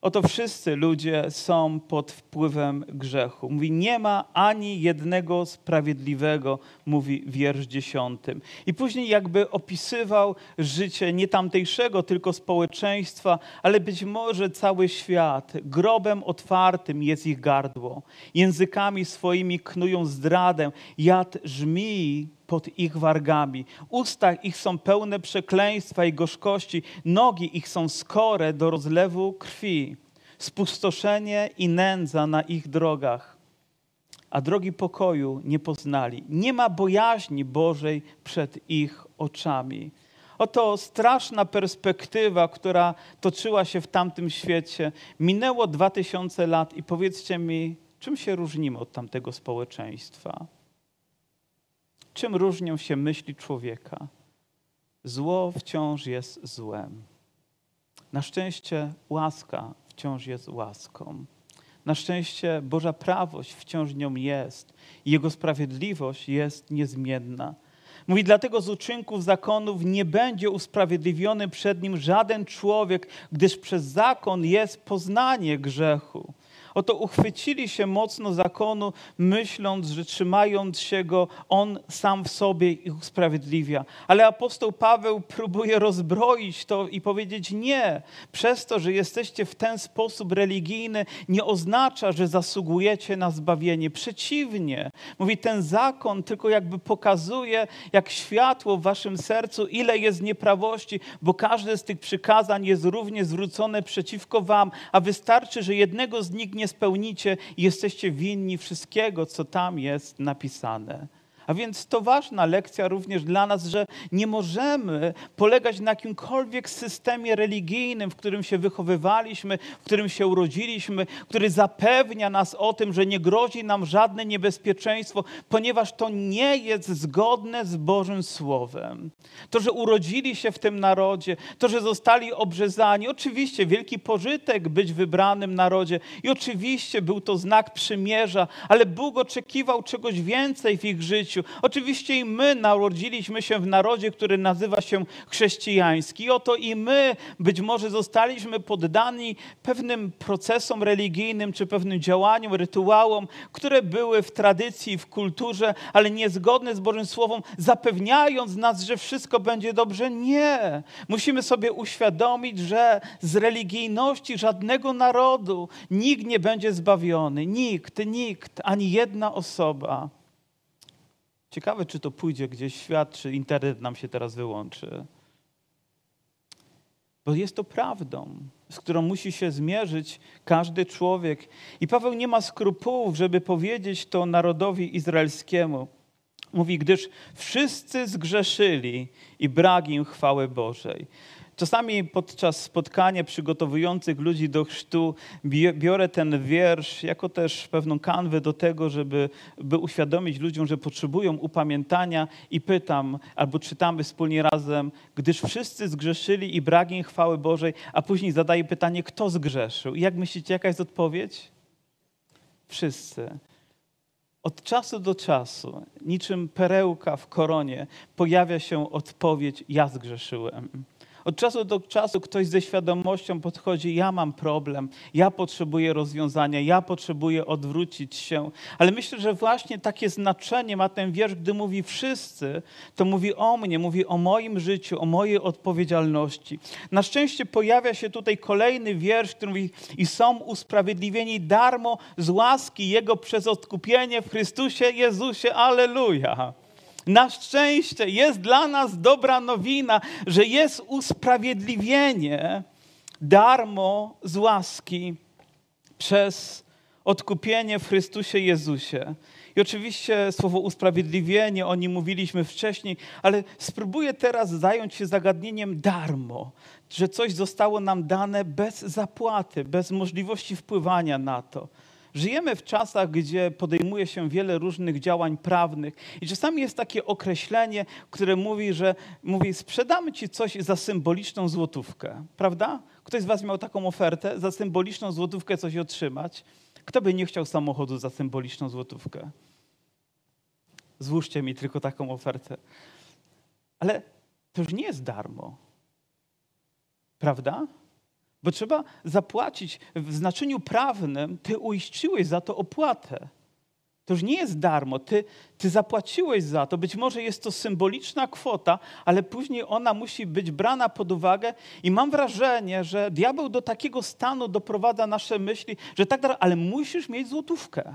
Oto wszyscy ludzie są pod wpływem grzechu. Mówi, nie ma ani jednego sprawiedliwego, mówi wiersz dziesiątym. I później jakby opisywał życie nie tamtejszego, tylko społeczeństwa, ale być może cały świat. Grobem otwartym jest ich gardło. Językami swoimi knują zdradę. Jad żmii pod ich wargami. Usta ich są pełne przekleństwa i gorzkości, nogi ich są skore do rozlewu krwi. Spustoszenie i nędza na ich drogach, a drogi pokoju nie poznali. Nie ma bojaźni Bożej przed ich oczami. Oto straszna perspektywa, która toczyła się w tamtym świecie. Minęło dwa tysiące lat i powiedzcie mi, czym się różnimy od tamtego społeczeństwa? Czym różnią się myśli człowieka? Zło wciąż jest złem. Na szczęście łaska wciąż jest łaską. Na szczęście Boża prawość wciąż nią jest. Jego sprawiedliwość jest niezmienna. Mówi, dlatego z uczynków zakonów nie będzie usprawiedliwiony przed nim żaden człowiek, gdyż przez zakon jest poznanie grzechu. Oto uchwycili się mocno zakonu, myśląc, że trzymając się go, on sam w sobie ich usprawiedliwia. Ale apostoł Paweł próbuje rozbroić to i powiedzieć: Nie, przez to, że jesteście w ten sposób religijny, nie oznacza, że zasługujecie na zbawienie. Przeciwnie, mówi, ten zakon tylko jakby pokazuje, jak światło w waszym sercu, ile jest nieprawości, bo każde z tych przykazań jest równie zwrócone przeciwko wam, a wystarczy, że jednego z nich nie nie spełnicie i jesteście winni wszystkiego, co tam jest napisane. A więc to ważna lekcja również dla nas, że nie możemy polegać na jakimkolwiek systemie religijnym, w którym się wychowywaliśmy, w którym się urodziliśmy, który zapewnia nas o tym, że nie grozi nam żadne niebezpieczeństwo, ponieważ to nie jest zgodne z Bożym Słowem. To, że urodzili się w tym narodzie, to, że zostali obrzezani, oczywiście wielki pożytek być wybranym narodzie i oczywiście był to znak przymierza, ale Bóg oczekiwał czegoś więcej w ich życiu Oczywiście i my narodziliśmy się w narodzie, który nazywa się chrześcijański. Oto i my być może zostaliśmy poddani pewnym procesom religijnym czy pewnym działaniom, rytuałom, które były w tradycji, w kulturze, ale niezgodne z Bożym Słowem, zapewniając nas, że wszystko będzie dobrze. Nie. Musimy sobie uświadomić, że z religijności żadnego narodu nikt nie będzie zbawiony. Nikt, nikt, ani jedna osoba. Ciekawe, czy to pójdzie gdzieś w świat, czy internet nam się teraz wyłączy. Bo jest to prawdą, z którą musi się zmierzyć każdy człowiek. I Paweł nie ma skrupułów, żeby powiedzieć to narodowi izraelskiemu. Mówi, gdyż wszyscy zgrzeszyli i brak im chwały Bożej. Czasami podczas spotkania przygotowujących ludzi do chrztu biorę ten wiersz jako też pewną kanwę do tego, żeby by uświadomić ludziom, że potrzebują upamiętania i pytam, albo czytamy wspólnie razem, gdyż wszyscy zgrzeszyli i brak im chwały Bożej, a później zadaję pytanie, kto zgrzeszył? I jak myślicie, jaka jest odpowiedź? Wszyscy. Od czasu do czasu, niczym perełka w koronie, pojawia się odpowiedź: Ja zgrzeszyłem. Od czasu do czasu ktoś ze świadomością podchodzi, ja mam problem, ja potrzebuję rozwiązania, ja potrzebuję odwrócić się. Ale myślę, że właśnie takie znaczenie ma ten wiersz, gdy mówi wszyscy, to mówi o mnie, mówi o moim życiu, o mojej odpowiedzialności. Na szczęście pojawia się tutaj kolejny wiersz, który mówi i są usprawiedliwieni darmo z łaski Jego przez odkupienie w Chrystusie Jezusie. Aleluja. Na szczęście jest dla nas dobra nowina, że jest usprawiedliwienie darmo z łaski przez odkupienie w Chrystusie Jezusie. I oczywiście słowo usprawiedliwienie, o nim mówiliśmy wcześniej, ale spróbuję teraz zająć się zagadnieniem darmo, że coś zostało nam dane bez zapłaty, bez możliwości wpływania na to. Żyjemy w czasach, gdzie podejmuje się wiele różnych działań prawnych i czasami jest takie określenie, które mówi, że mówi sprzedamy ci coś za symboliczną złotówkę, prawda? Ktoś z was miał taką ofertę, za symboliczną złotówkę coś otrzymać? Kto by nie chciał samochodu za symboliczną złotówkę? Złóżcie mi tylko taką ofertę. Ale to już nie jest darmo. Prawda? Bo trzeba zapłacić w znaczeniu prawnym, ty uiściłeś za to opłatę. To już nie jest darmo, ty, ty zapłaciłeś za to. Być może jest to symboliczna kwota, ale później ona musi być brana pod uwagę. I mam wrażenie, że diabeł do takiego stanu doprowadza nasze myśli, że tak ale musisz mieć złotówkę.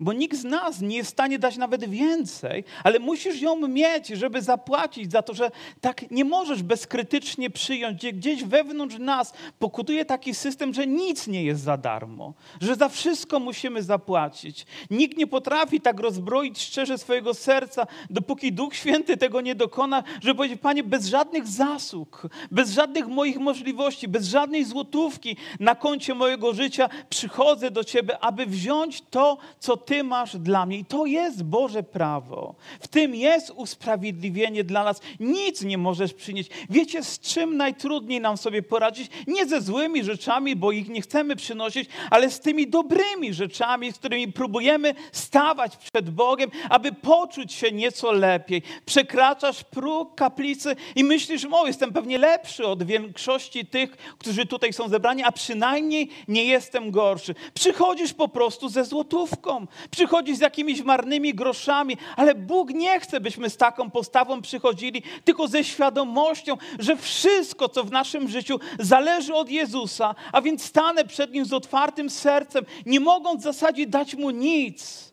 Bo nikt z nas nie jest w stanie dać nawet więcej, ale musisz ją mieć, żeby zapłacić za to, że tak nie możesz bezkrytycznie przyjąć, gdzie gdzieś wewnątrz nas pokutuje taki system, że nic nie jest za darmo, że za wszystko musimy zapłacić. Nikt nie potrafi tak rozbroić szczerze swojego serca, dopóki Duch Święty tego nie dokona, żeby powiedzieć, Panie, bez żadnych zasług, bez żadnych moich możliwości, bez żadnej złotówki na koncie mojego życia przychodzę do Ciebie, aby wziąć to, co Ty masz dla mnie. I to jest Boże prawo. W tym jest usprawiedliwienie dla nas. Nic nie możesz przynieść. Wiecie, z czym najtrudniej nam sobie poradzić? Nie ze złymi rzeczami, bo ich nie chcemy przynosić, ale z tymi dobrymi rzeczami, z którymi próbujemy stawać przed Bogiem, aby poczuć się nieco lepiej. Przekraczasz próg kaplicy i myślisz, o, jestem pewnie lepszy od większości tych, którzy tutaj są zebrani, a przynajmniej nie jestem gorszy. Przychodzisz po prostu ze złotówką przychodzi z jakimiś marnymi groszami, ale Bóg nie chce, byśmy z taką postawą przychodzili, tylko ze świadomością, że wszystko, co w naszym życiu zależy od Jezusa, a więc stanę przed Nim z otwartym sercem, nie mogąc w zasadzie dać Mu nic,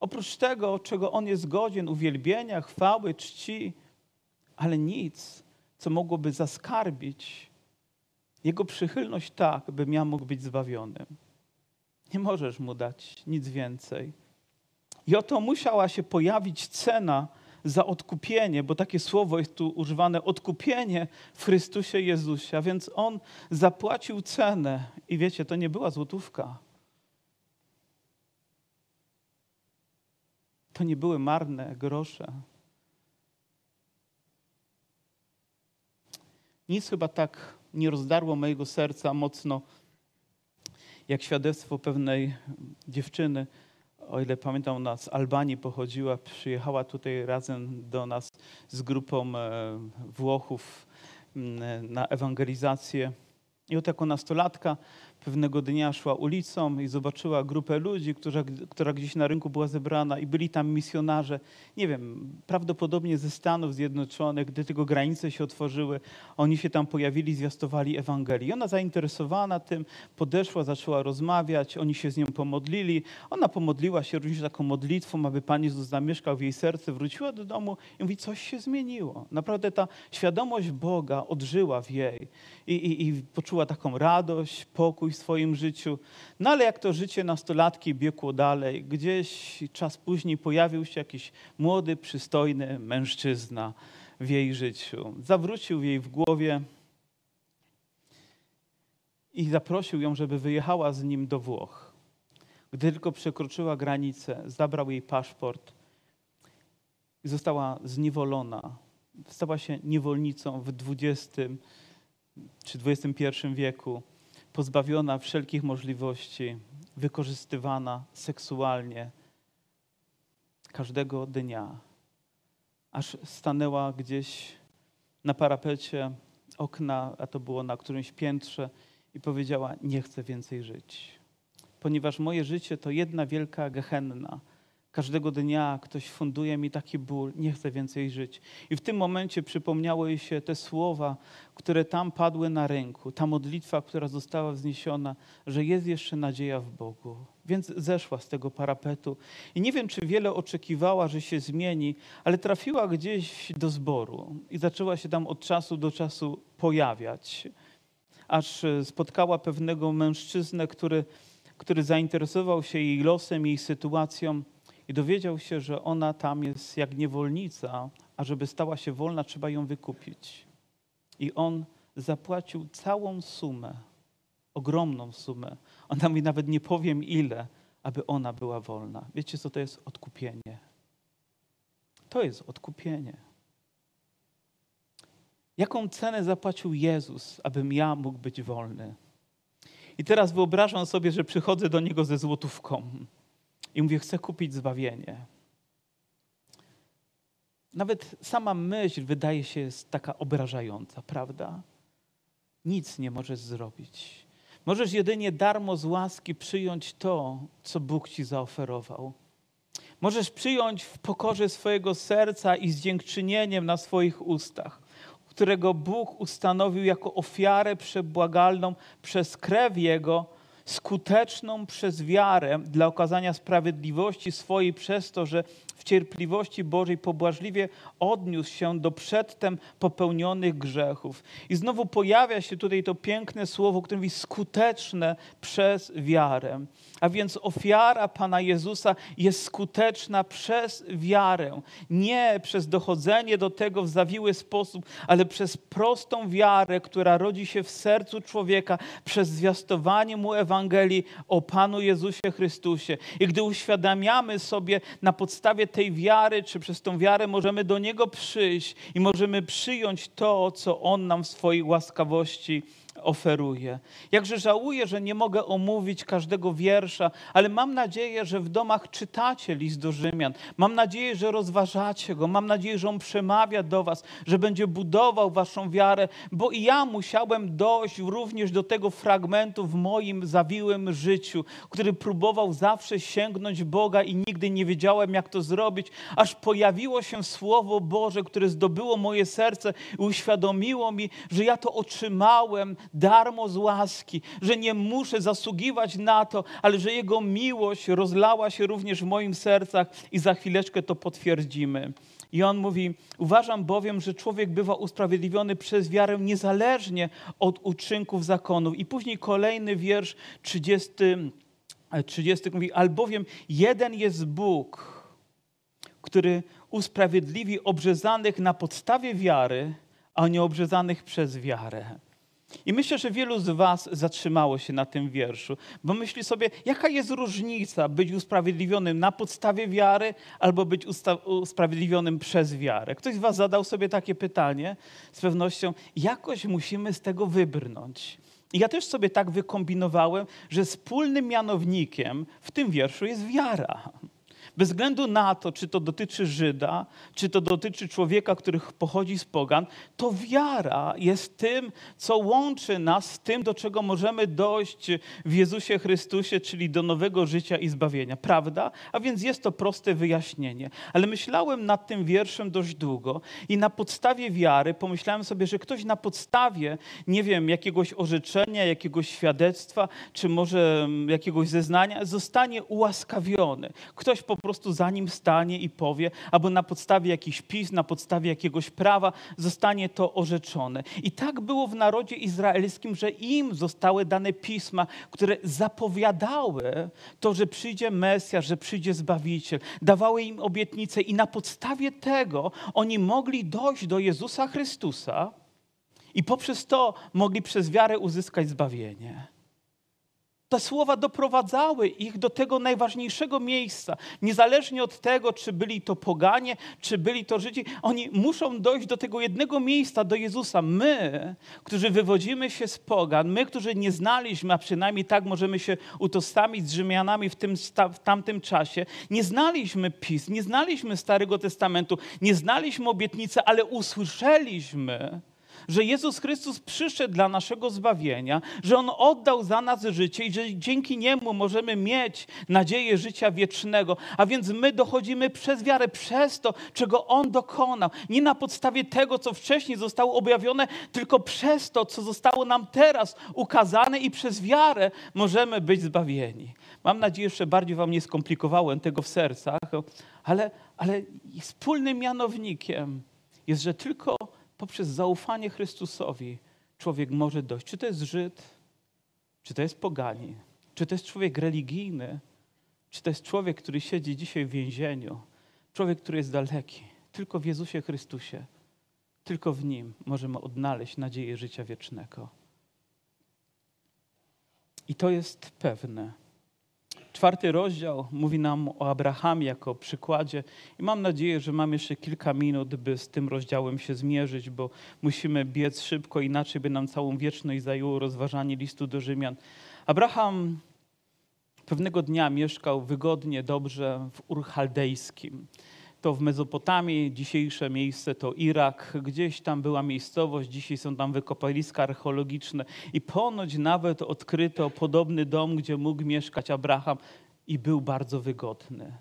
oprócz tego, czego On jest godzien, uwielbienia, chwały, czci, ale nic, co mogłoby zaskarbić Jego przychylność tak, bym ja mógł być zbawionym. Nie możesz mu dać nic więcej. I oto musiała się pojawić cena za odkupienie, bo takie słowo jest tu używane odkupienie w Chrystusie Jezusie. A więc on zapłacił cenę. I wiecie, to nie była złotówka. To nie były marne grosze. Nic chyba tak nie rozdarło mojego serca mocno jak świadectwo pewnej dziewczyny, o ile pamiętam, ona z Albanii pochodziła, przyjechała tutaj razem do nas z grupą e, Włochów na ewangelizację. I od jako nastolatka pewnego dnia szła ulicą i zobaczyła grupę ludzi, która, która gdzieś na rynku była zebrana i byli tam misjonarze, nie wiem, prawdopodobnie ze Stanów Zjednoczonych, gdy tylko granice się otworzyły, oni się tam pojawili, zwiastowali Ewangelii. I ona zainteresowana tym podeszła, zaczęła rozmawiać, oni się z nią pomodlili. Ona pomodliła się również taką modlitwą, aby Pan Jezus zamieszkał w jej serce, wróciła do domu i mówi, coś się zmieniło. Naprawdę ta świadomość Boga odżyła w jej i, i, i poczuła taką radość, pokój, w swoim życiu. No ale jak to życie nastolatki biegło dalej, gdzieś czas później pojawił się jakiś młody, przystojny mężczyzna w jej życiu. Zawrócił jej w głowie i zaprosił ją, żeby wyjechała z nim do Włoch. Gdy tylko przekroczyła granicę, zabrał jej paszport i została zniewolona. Stała się niewolnicą w XX czy XXI wieku pozbawiona wszelkich możliwości, wykorzystywana seksualnie każdego dnia, aż stanęła gdzieś na parapecie okna, a to było na którymś piętrze, i powiedziała: Nie chcę więcej żyć, ponieważ moje życie to jedna wielka gehenna. Każdego dnia ktoś funduje mi taki ból, nie chcę więcej żyć. I w tym momencie przypomniały jej się te słowa, które tam padły na ręku, ta modlitwa, która została wzniesiona, że jest jeszcze nadzieja w Bogu. Więc zeszła z tego parapetu i nie wiem, czy wiele oczekiwała, że się zmieni, ale trafiła gdzieś do zboru i zaczęła się tam od czasu do czasu pojawiać, aż spotkała pewnego mężczyznę, który, który zainteresował się jej losem, jej sytuacją i dowiedział się, że ona tam jest jak niewolnica, a żeby stała się wolna, trzeba ją wykupić. I on zapłacił całą sumę, ogromną sumę. Ona mi nawet nie powiem ile, aby ona była wolna. Wiecie, co to jest odkupienie? To jest odkupienie. Jaką cenę zapłacił Jezus, abym ja mógł być wolny? I teraz wyobrażam sobie, że przychodzę do Niego ze złotówką i mówię, chcę kupić zbawienie. Nawet sama myśl wydaje się jest taka obrażająca, prawda? Nic nie możesz zrobić. Możesz jedynie darmo z łaski przyjąć to, co Bóg ci zaoferował. Możesz przyjąć w pokorze swojego serca i z dziękczynieniem na swoich ustach, którego Bóg ustanowił jako ofiarę przebłagalną przez krew Jego, skuteczną przez wiarę dla okazania sprawiedliwości swojej przez to, że w cierpliwości Bożej pobłażliwie odniósł się do przedtem popełnionych grzechów. I znowu pojawia się tutaj to piękne słowo, które mówi skuteczne przez wiarę. A więc ofiara Pana Jezusa jest skuteczna przez wiarę. Nie przez dochodzenie do tego w zawiły sposób, ale przez prostą wiarę, która rodzi się w sercu człowieka, przez zwiastowanie mu Ewangelii o Panu Jezusie Chrystusie. I gdy uświadamiamy sobie na podstawie tej wiary, czy przez tą wiarę możemy do Niego przyjść i możemy przyjąć to, co On nam w swojej łaskawości oferuje. Jakże żałuję, że nie mogę omówić każdego wiersza, ale mam nadzieję, że w domach czytacie list do Rzymian. Mam nadzieję, że rozważacie go. Mam nadzieję, że on przemawia do was, że będzie budował waszą wiarę, bo i ja musiałem dojść również do tego fragmentu w moim zawiłym życiu, który próbował zawsze sięgnąć Boga i nigdy nie wiedziałem, jak to zrobić, aż pojawiło się Słowo Boże, które zdobyło moje serce i uświadomiło mi, że ja to otrzymałem darmo z łaski, że nie muszę zasługiwać na to, ale że Jego miłość rozlała się również w moim sercach i za chwileczkę to potwierdzimy. I on mówi: Uważam bowiem, że człowiek bywa usprawiedliwiony przez wiarę niezależnie od uczynków zakonów. I później kolejny wiersz 30, 30 mówi: Albowiem jeden jest Bóg, który usprawiedliwi obrzezanych na podstawie wiary, a nie obrzezanych przez wiarę. I myślę, że wielu z Was zatrzymało się na tym wierszu, bo myśli sobie, jaka jest różnica być usprawiedliwionym na podstawie wiary albo być usprawiedliwionym przez wiarę. Ktoś z Was zadał sobie takie pytanie, z pewnością, jakoś musimy z tego wybrnąć. I ja też sobie tak wykombinowałem, że wspólnym mianownikiem w tym wierszu jest wiara. Bez względu na to, czy to dotyczy Żyda, czy to dotyczy człowieka, który pochodzi z pogan, to wiara jest tym, co łączy nas z tym, do czego możemy dojść w Jezusie Chrystusie, czyli do nowego życia i zbawienia. Prawda? A więc jest to proste wyjaśnienie. Ale myślałem nad tym wierszem dość długo i na podstawie wiary pomyślałem sobie, że ktoś na podstawie, nie wiem, jakiegoś orzeczenia, jakiegoś świadectwa, czy może mm, jakiegoś zeznania, zostanie ułaskawiony. Ktoś po prostu za nim stanie i powie, albo na podstawie jakichś pism, na podstawie jakiegoś prawa zostanie to orzeczone. I tak było w narodzie izraelskim, że im zostały dane pisma, które zapowiadały to, że przyjdzie Mesjasz, że przyjdzie Zbawiciel. Dawały im obietnice i na podstawie tego oni mogli dojść do Jezusa Chrystusa i poprzez to mogli przez wiarę uzyskać zbawienie. Te słowa doprowadzały ich do tego najważniejszego miejsca. Niezależnie od tego, czy byli to poganie, czy byli to Żydzi, oni muszą dojść do tego jednego miejsca, do Jezusa. My, którzy wywodzimy się z pogan, my, którzy nie znaliśmy, a przynajmniej tak możemy się utożsamić z Rzymianami w, tym, w tamtym czasie, nie znaliśmy pism, nie znaliśmy Starego Testamentu, nie znaliśmy obietnicy, ale usłyszeliśmy, że Jezus Chrystus przyszedł dla naszego zbawienia, że On oddał za nas życie i że dzięki Niemu możemy mieć nadzieję życia wiecznego. A więc my dochodzimy przez wiarę, przez to, czego On dokonał. Nie na podstawie tego, co wcześniej zostało objawione, tylko przez to, co zostało nam teraz ukazane i przez wiarę możemy być zbawieni. Mam nadzieję, że bardziej Wam nie skomplikowałem tego w sercach, ale, ale wspólnym mianownikiem jest, że tylko poprzez zaufanie Chrystusowi człowiek może dojść. Czy to jest Żyd, czy to jest pogani, czy to jest człowiek religijny, czy to jest człowiek, który siedzi dzisiaj w więzieniu, człowiek, który jest daleki. Tylko w Jezusie Chrystusie, tylko w Nim możemy odnaleźć nadzieję życia wiecznego. I to jest pewne. Czwarty rozdział mówi nam o Abrahamie jako przykładzie i mam nadzieję, że mam jeszcze kilka minut, by z tym rozdziałem się zmierzyć, bo musimy biec szybko, inaczej by nam całą wieczność zajęło rozważanie listu do Rzymian. Abraham pewnego dnia mieszkał wygodnie, dobrze w Ur Chaldejskim. To w Mezopotamii, dzisiejsze miejsce to Irak, gdzieś tam była miejscowość, dzisiaj są tam wykopaliska archeologiczne i ponoć nawet odkryto podobny dom, gdzie mógł mieszkać Abraham i był bardzo wygodny.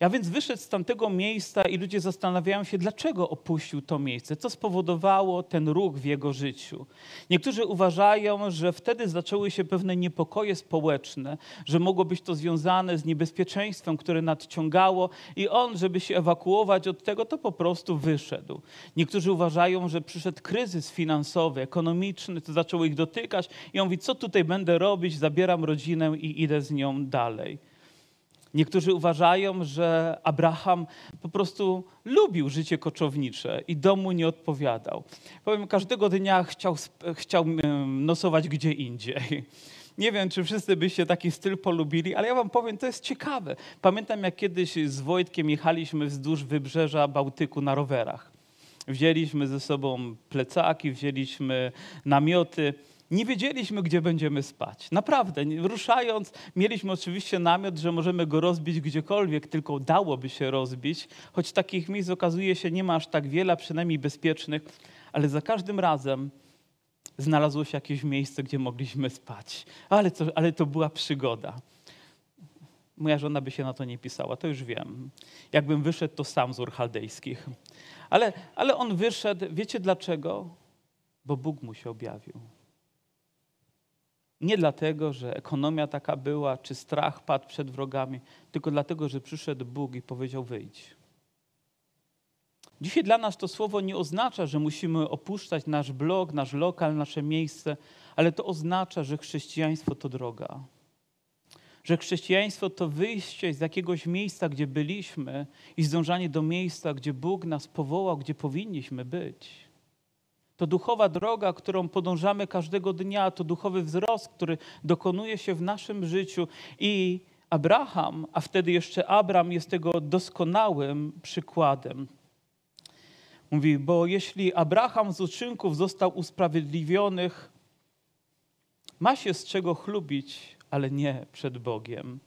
Ja więc wyszedł z tamtego miejsca i ludzie zastanawiają się, dlaczego opuścił to miejsce, co spowodowało ten ruch w jego życiu. Niektórzy uważają, że wtedy zaczęły się pewne niepokoje społeczne, że mogło być to związane z niebezpieczeństwem, które nadciągało i on, żeby się ewakuować od tego, to po prostu wyszedł. Niektórzy uważają, że przyszedł kryzys finansowy, ekonomiczny, to zaczęło ich dotykać i on mówi, co tutaj będę robić, zabieram rodzinę i idę z nią dalej. Niektórzy uważają, że Abraham po prostu lubił życie koczownicze i domu nie odpowiadał. Powiem, każdego dnia chciał, chciał nosować gdzie indziej. (laughs) Nie wiem, czy wszyscy byście taki styl polubili, ale ja wam powiem, to jest ciekawe. Pamiętam, jak kiedyś z Wojtkiem jechaliśmy wzdłuż wybrzeża Bałtyku na rowerach. Wzięliśmy ze sobą plecaki, wzięliśmy namioty nie wiedzieliśmy, gdzie będziemy spać. Naprawdę, ruszając, mieliśmy oczywiście namiot, że możemy go rozbić gdziekolwiek, tylko dałoby się rozbić, choć takich miejsc okazuje się nie ma aż tak wiele, przynajmniej bezpiecznych, ale za każdym razem znalazło się jakieś miejsce, gdzie mogliśmy spać. Ale to, ale to była przygoda. Moja żona by się na to nie pisała, to już wiem. Jakbym wyszedł, to sam z urchaldejskich. Ale, ale on wyszedł, wiecie dlaczego? Bo Bóg mu się objawił. Nie dlatego, że ekonomia taka była, czy strach padł przed wrogami, tylko dlatego, że przyszedł Bóg i powiedział: wyjdź. Dzisiaj dla nas to słowo nie oznacza, że musimy opuszczać nasz blog, nasz lokal, nasze miejsce, ale to oznacza, że chrześcijaństwo to droga. Że chrześcijaństwo to wyjście z jakiegoś miejsca, gdzie byliśmy i zdążanie do miejsca, gdzie Bóg nas powołał, gdzie powinniśmy być. To duchowa droga, którą podążamy każdego dnia, to duchowy wzrost, który dokonuje się w naszym życiu. I Abraham, a wtedy jeszcze Abram jest tego doskonałym przykładem. Mówi, bo jeśli Abraham z uczynków został usprawiedliwionych, ma się z czego chlubić, ale nie przed Bogiem.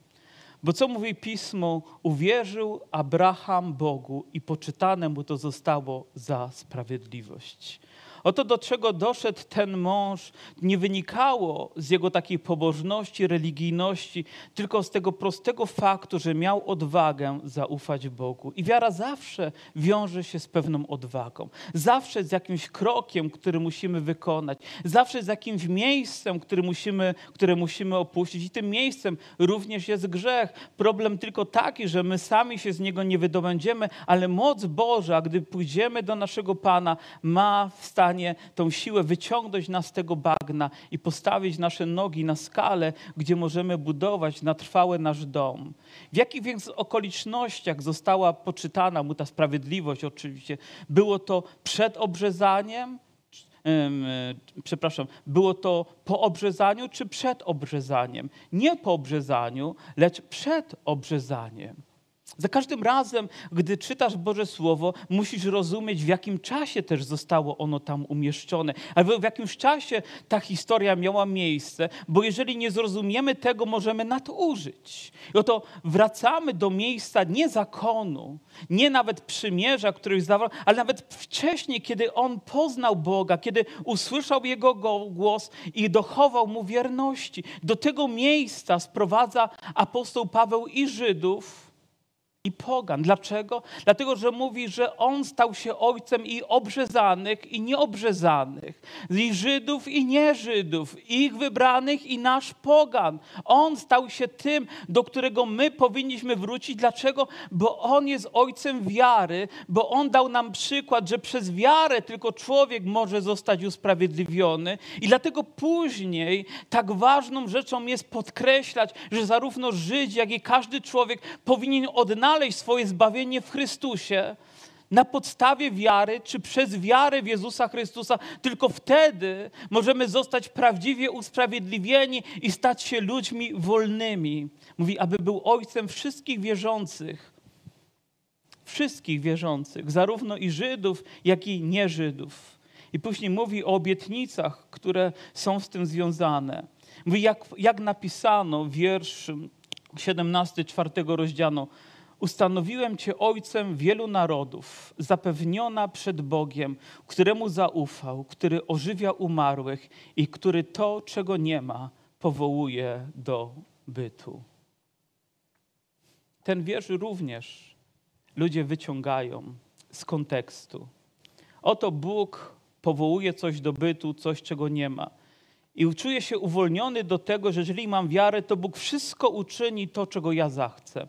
Bo co mówi pismo? Uwierzył Abraham Bogu i poczytane mu to zostało za sprawiedliwość. Oto do czego doszedł ten mąż nie wynikało z jego takiej pobożności, religijności, tylko z tego prostego faktu, że miał odwagę zaufać Bogu. I wiara zawsze wiąże się z pewną odwagą. Zawsze z jakimś krokiem, który musimy wykonać. Zawsze z jakimś miejscem, który musimy, które musimy opuścić. I tym miejscem również jest grzech. Problem tylko taki, że my sami się z niego nie wydobędziemy, ale moc Boża, gdy pójdziemy do naszego Pana, ma w stanie stanie tą siłę wyciągnąć nas z tego bagna i postawić nasze nogi na skalę, gdzie możemy budować na trwałe nasz dom. W jakich więc okolicznościach została poczytana mu ta sprawiedliwość oczywiście? Było to przed obrzezaniem, em, e, przepraszam, było to po obrzezaniu czy przed obrzezaniem? Nie po obrzezaniu, lecz przed obrzezaniem. Za każdym razem, gdy czytasz Boże Słowo, musisz rozumieć, w jakim czasie też zostało ono tam umieszczone, albo w jakimś czasie ta historia miała miejsce, bo jeżeli nie zrozumiemy tego, możemy nadużyć. I oto wracamy do miejsca nie zakonu, nie nawet przymierza, który zawarł, ale nawet wcześniej, kiedy on poznał Boga, kiedy usłyszał Jego głos i dochował mu wierności. Do tego miejsca sprowadza apostoł Paweł i Żydów, i pogan. Dlaczego? Dlatego, że mówi, że on stał się ojcem i obrzezanych, i nieobrzezanych, i Żydów, i nieżydów, ich wybranych, i nasz pogan. On stał się tym, do którego my powinniśmy wrócić. Dlaczego? Bo on jest ojcem wiary, bo on dał nam przykład, że przez wiarę tylko człowiek może zostać usprawiedliwiony. I dlatego później tak ważną rzeczą jest podkreślać, że zarówno Żydzi, jak i każdy człowiek powinien odnaleźć znaleźć swoje zbawienie w Chrystusie na podstawie wiary, czy przez wiarę w Jezusa Chrystusa, tylko wtedy możemy zostać prawdziwie usprawiedliwieni i stać się ludźmi wolnymi. Mówi, aby był ojcem wszystkich wierzących. Wszystkich wierzących, zarówno i Żydów, jak i nieżydów. I później mówi o obietnicach, które są z tym związane. Mówi, jak, jak napisano wiersz 17, czwartego rozdziału, Ustanowiłem Cię ojcem wielu narodów, zapewniona przed Bogiem, któremu zaufał, który ożywia umarłych i który to, czego nie ma, powołuje do bytu. Ten wiersz również ludzie wyciągają z kontekstu. Oto Bóg powołuje coś do bytu, coś, czego nie ma. I czuję się uwolniony do tego, że jeżeli mam wiarę, to Bóg wszystko uczyni to, czego ja zachcę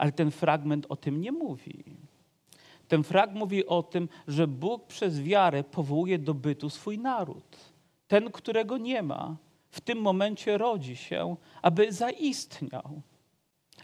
ale ten fragment o tym nie mówi. Ten fragment mówi o tym, że Bóg przez wiarę powołuje do bytu swój naród. Ten, którego nie ma, w tym momencie rodzi się, aby zaistniał.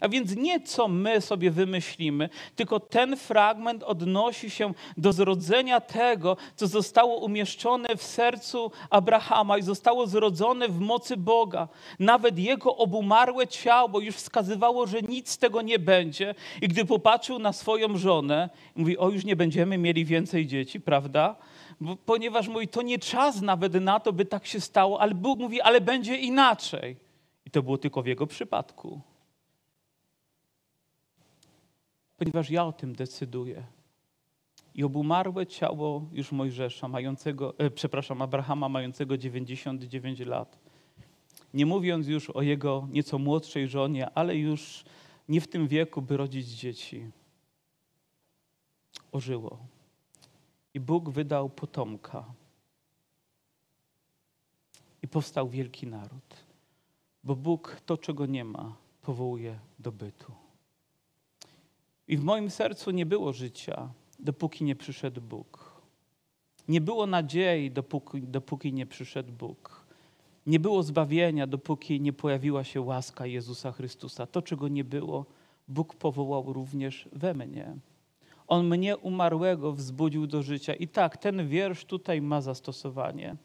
A więc nie co my sobie wymyślimy, tylko ten fragment odnosi się do zrodzenia tego, co zostało umieszczone w sercu Abrahama i zostało zrodzone w mocy Boga. Nawet jego obumarłe ciało już wskazywało, że nic z tego nie będzie. I gdy popatrzył na swoją żonę, mówi: O, już nie będziemy mieli więcej dzieci, prawda? Bo, ponieważ mówi, to nie czas nawet na to, by tak się stało, ale Bóg mówi, ale będzie inaczej. I to było tylko w jego przypadku ponieważ ja o tym decyduję. I obumarłe ciało już Mojżesza, mającego, e, przepraszam, Abrahama, mającego 99 lat, nie mówiąc już o jego nieco młodszej żonie, ale już nie w tym wieku, by rodzić dzieci, ożyło. I Bóg wydał potomka. I powstał wielki naród. Bo Bóg to, czego nie ma, powołuje do bytu. I w moim sercu nie było życia, dopóki nie przyszedł Bóg. Nie było nadziei, dopóki, dopóki nie przyszedł Bóg. Nie było zbawienia, dopóki nie pojawiła się łaska Jezusa Chrystusa. To, czego nie było, Bóg powołał również we mnie. On mnie umarłego wzbudził do życia. I tak, ten wiersz tutaj ma zastosowanie.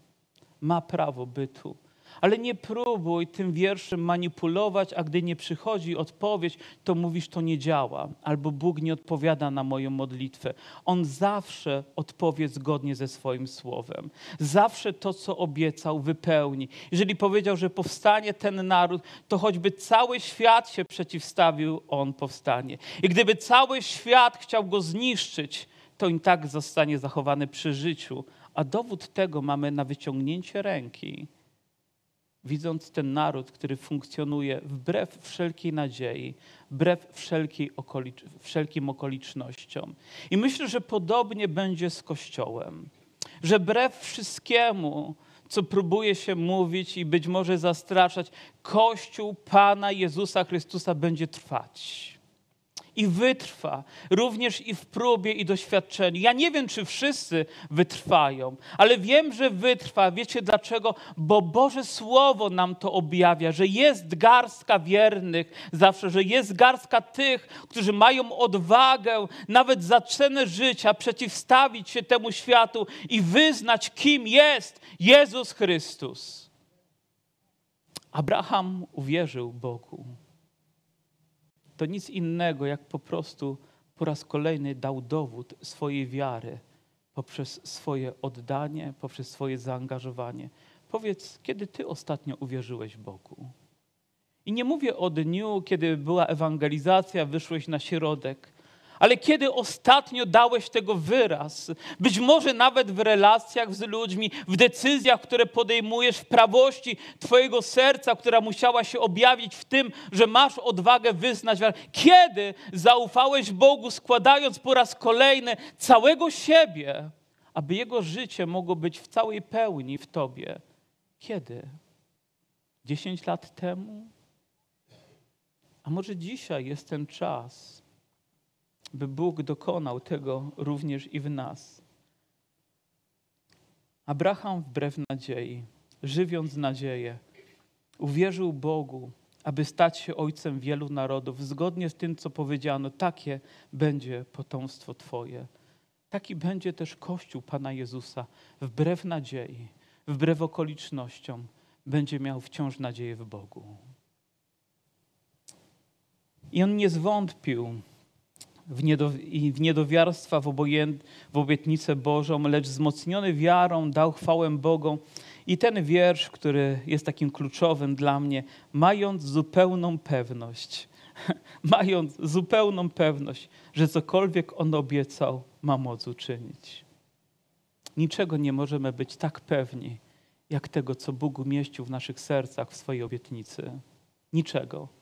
Ma prawo bytu ale nie próbuj tym wierszem manipulować, a gdy nie przychodzi odpowiedź, to mówisz, to nie działa, albo Bóg nie odpowiada na moją modlitwę. On zawsze odpowie zgodnie ze swoim słowem. Zawsze to, co obiecał, wypełni. Jeżeli powiedział, że powstanie ten naród, to choćby cały świat się przeciwstawił, on powstanie. I gdyby cały świat chciał go zniszczyć, to i tak zostanie zachowany przy życiu. A dowód tego mamy na wyciągnięcie ręki widząc ten naród, który funkcjonuje wbrew wszelkiej nadziei, wbrew wszelkiej okolicz wszelkim okolicznościom. I myślę, że podobnie będzie z Kościołem, że wbrew wszystkiemu, co próbuje się mówić i być może zastraszać, Kościół Pana Jezusa Chrystusa będzie trwać. I wytrwa, również i w próbie i doświadczeniu. Ja nie wiem, czy wszyscy wytrwają, ale wiem, że wytrwa. Wiecie dlaczego? Bo Boże Słowo nam to objawia, że jest garstka wiernych zawsze, że jest garstka tych, którzy mają odwagę nawet za cenę życia przeciwstawić się temu światu i wyznać, kim jest Jezus Chrystus. Abraham uwierzył Bogu to nic innego, jak po prostu po raz kolejny dał dowód swojej wiary poprzez swoje oddanie, poprzez swoje zaangażowanie. Powiedz, kiedy ty ostatnio uwierzyłeś Bogu? I nie mówię o dniu, kiedy była ewangelizacja, wyszłeś na środek, ale kiedy ostatnio dałeś tego wyraz? Być może nawet w relacjach z ludźmi, w decyzjach, które podejmujesz, w prawości Twojego serca, która musiała się objawić w tym, że masz odwagę wyznać. Kiedy zaufałeś Bogu, składając po raz kolejny całego siebie, aby Jego życie mogło być w całej pełni w Tobie? Kiedy? Dziesięć lat temu? A może dzisiaj jest ten czas, by Bóg dokonał tego również i w nas. Abraham wbrew nadziei, żywiąc nadzieję, uwierzył Bogu, aby stać się ojcem wielu narodów, zgodnie z tym, co powiedziano, takie będzie potomstwo Twoje. Taki będzie też Kościół Pana Jezusa, wbrew nadziei, wbrew okolicznościom, będzie miał wciąż nadzieję w Bogu. I on nie zwątpił, w, i w niedowiarstwa w obietnicę Bożą, lecz wzmocniony wiarą dał chwałę Bogom. I ten wiersz, który jest takim kluczowym dla mnie, mając zupełną pewność, (laughs) mając zupełną pewność, że cokolwiek On obiecał, ma moc uczynić. Niczego nie możemy być tak pewni, jak tego, co Bóg umieścił w naszych sercach w swojej obietnicy. Niczego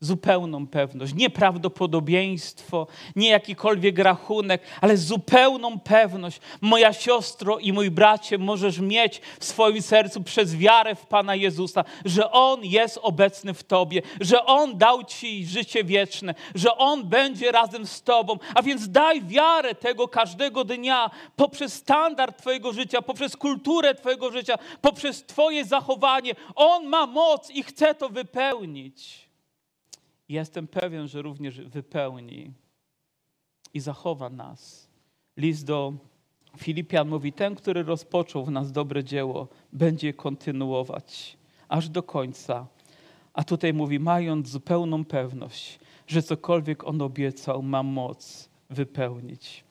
zupełną pewność, nie prawdopodobieństwo, nie jakikolwiek rachunek, ale zupełną pewność. Moja siostro i mój bracie możesz mieć w swoim sercu przez wiarę w Pana Jezusa, że On jest obecny w Tobie, że On dał Ci życie wieczne, że On będzie razem z Tobą. A więc daj wiarę tego każdego dnia poprzez standard Twojego życia, poprzez kulturę Twojego życia, poprzez Twoje zachowanie. On ma moc i chce to wypełnić. Jestem pewien, że również wypełni i zachowa nas. List do Filipian mówi: Ten, który rozpoczął w nas dobre dzieło, będzie kontynuować aż do końca. A tutaj mówi, mając zupełną pewność, że cokolwiek on obiecał, ma moc wypełnić.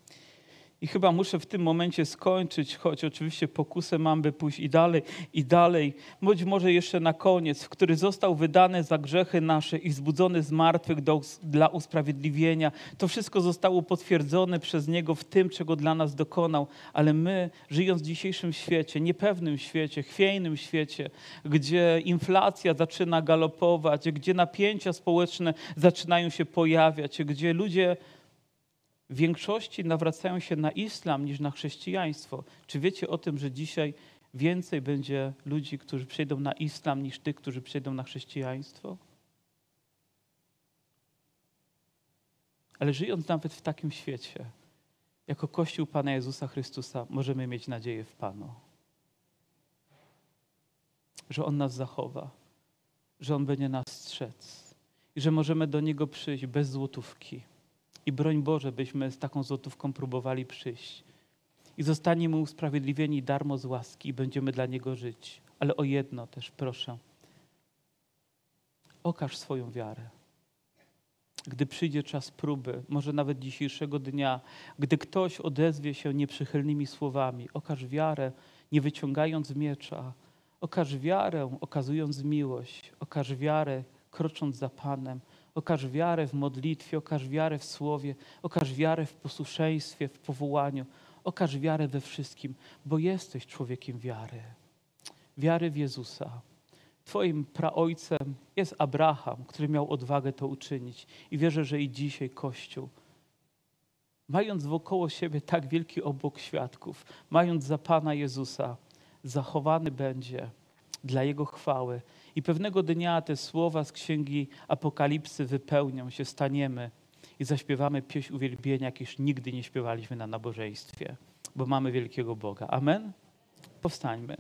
I chyba muszę w tym momencie skończyć, choć oczywiście pokusę mam, by pójść i dalej, i dalej. Być może jeszcze na koniec, w który został wydany za grzechy nasze i wzbudzony z martwych do, dla usprawiedliwienia. To wszystko zostało potwierdzone przez Niego w tym, czego dla nas dokonał. Ale my, żyjąc w dzisiejszym świecie, niepewnym świecie, chwiejnym świecie, gdzie inflacja zaczyna galopować, gdzie napięcia społeczne zaczynają się pojawiać, gdzie ludzie większości nawracają się na islam niż na chrześcijaństwo. Czy wiecie o tym, że dzisiaj więcej będzie ludzi, którzy przejdą na islam, niż tych, którzy przejdą na chrześcijaństwo? Ale żyjąc nawet w takim świecie, jako Kościół Pana Jezusa Chrystusa, możemy mieć nadzieję w Panu. Że On nas zachowa, że On będzie nas strzec i że możemy do Niego przyjść bez złotówki i broń Boże, byśmy z taką złotówką próbowali przyjść. I zostaniemy usprawiedliwieni darmo z łaski i będziemy dla Niego żyć. Ale o jedno też proszę. Okaż swoją wiarę. Gdy przyjdzie czas próby, może nawet dzisiejszego dnia, gdy ktoś odezwie się nieprzychylnymi słowami, okaż wiarę, nie wyciągając miecza. Okaż wiarę, okazując miłość. Okaż wiarę, krocząc za Panem. Okaż wiarę w modlitwie, okaż wiarę w słowie, okaż wiarę w posłuszeństwie, w powołaniu. Okaż wiarę we wszystkim, bo jesteś człowiekiem wiary. Wiary w Jezusa. Twoim praojcem jest Abraham, który miał odwagę to uczynić. I wierzę, że i dzisiaj Kościół, mając wokoło siebie tak wielki obok świadków, mając za Pana Jezusa, zachowany będzie dla Jego chwały i pewnego dnia te słowa z księgi Apokalipsy wypełnią się, staniemy i zaśpiewamy pieśń uwielbienia, jak już nigdy nie śpiewaliśmy na nabożeństwie, bo mamy wielkiego Boga. Amen? Powstańmy.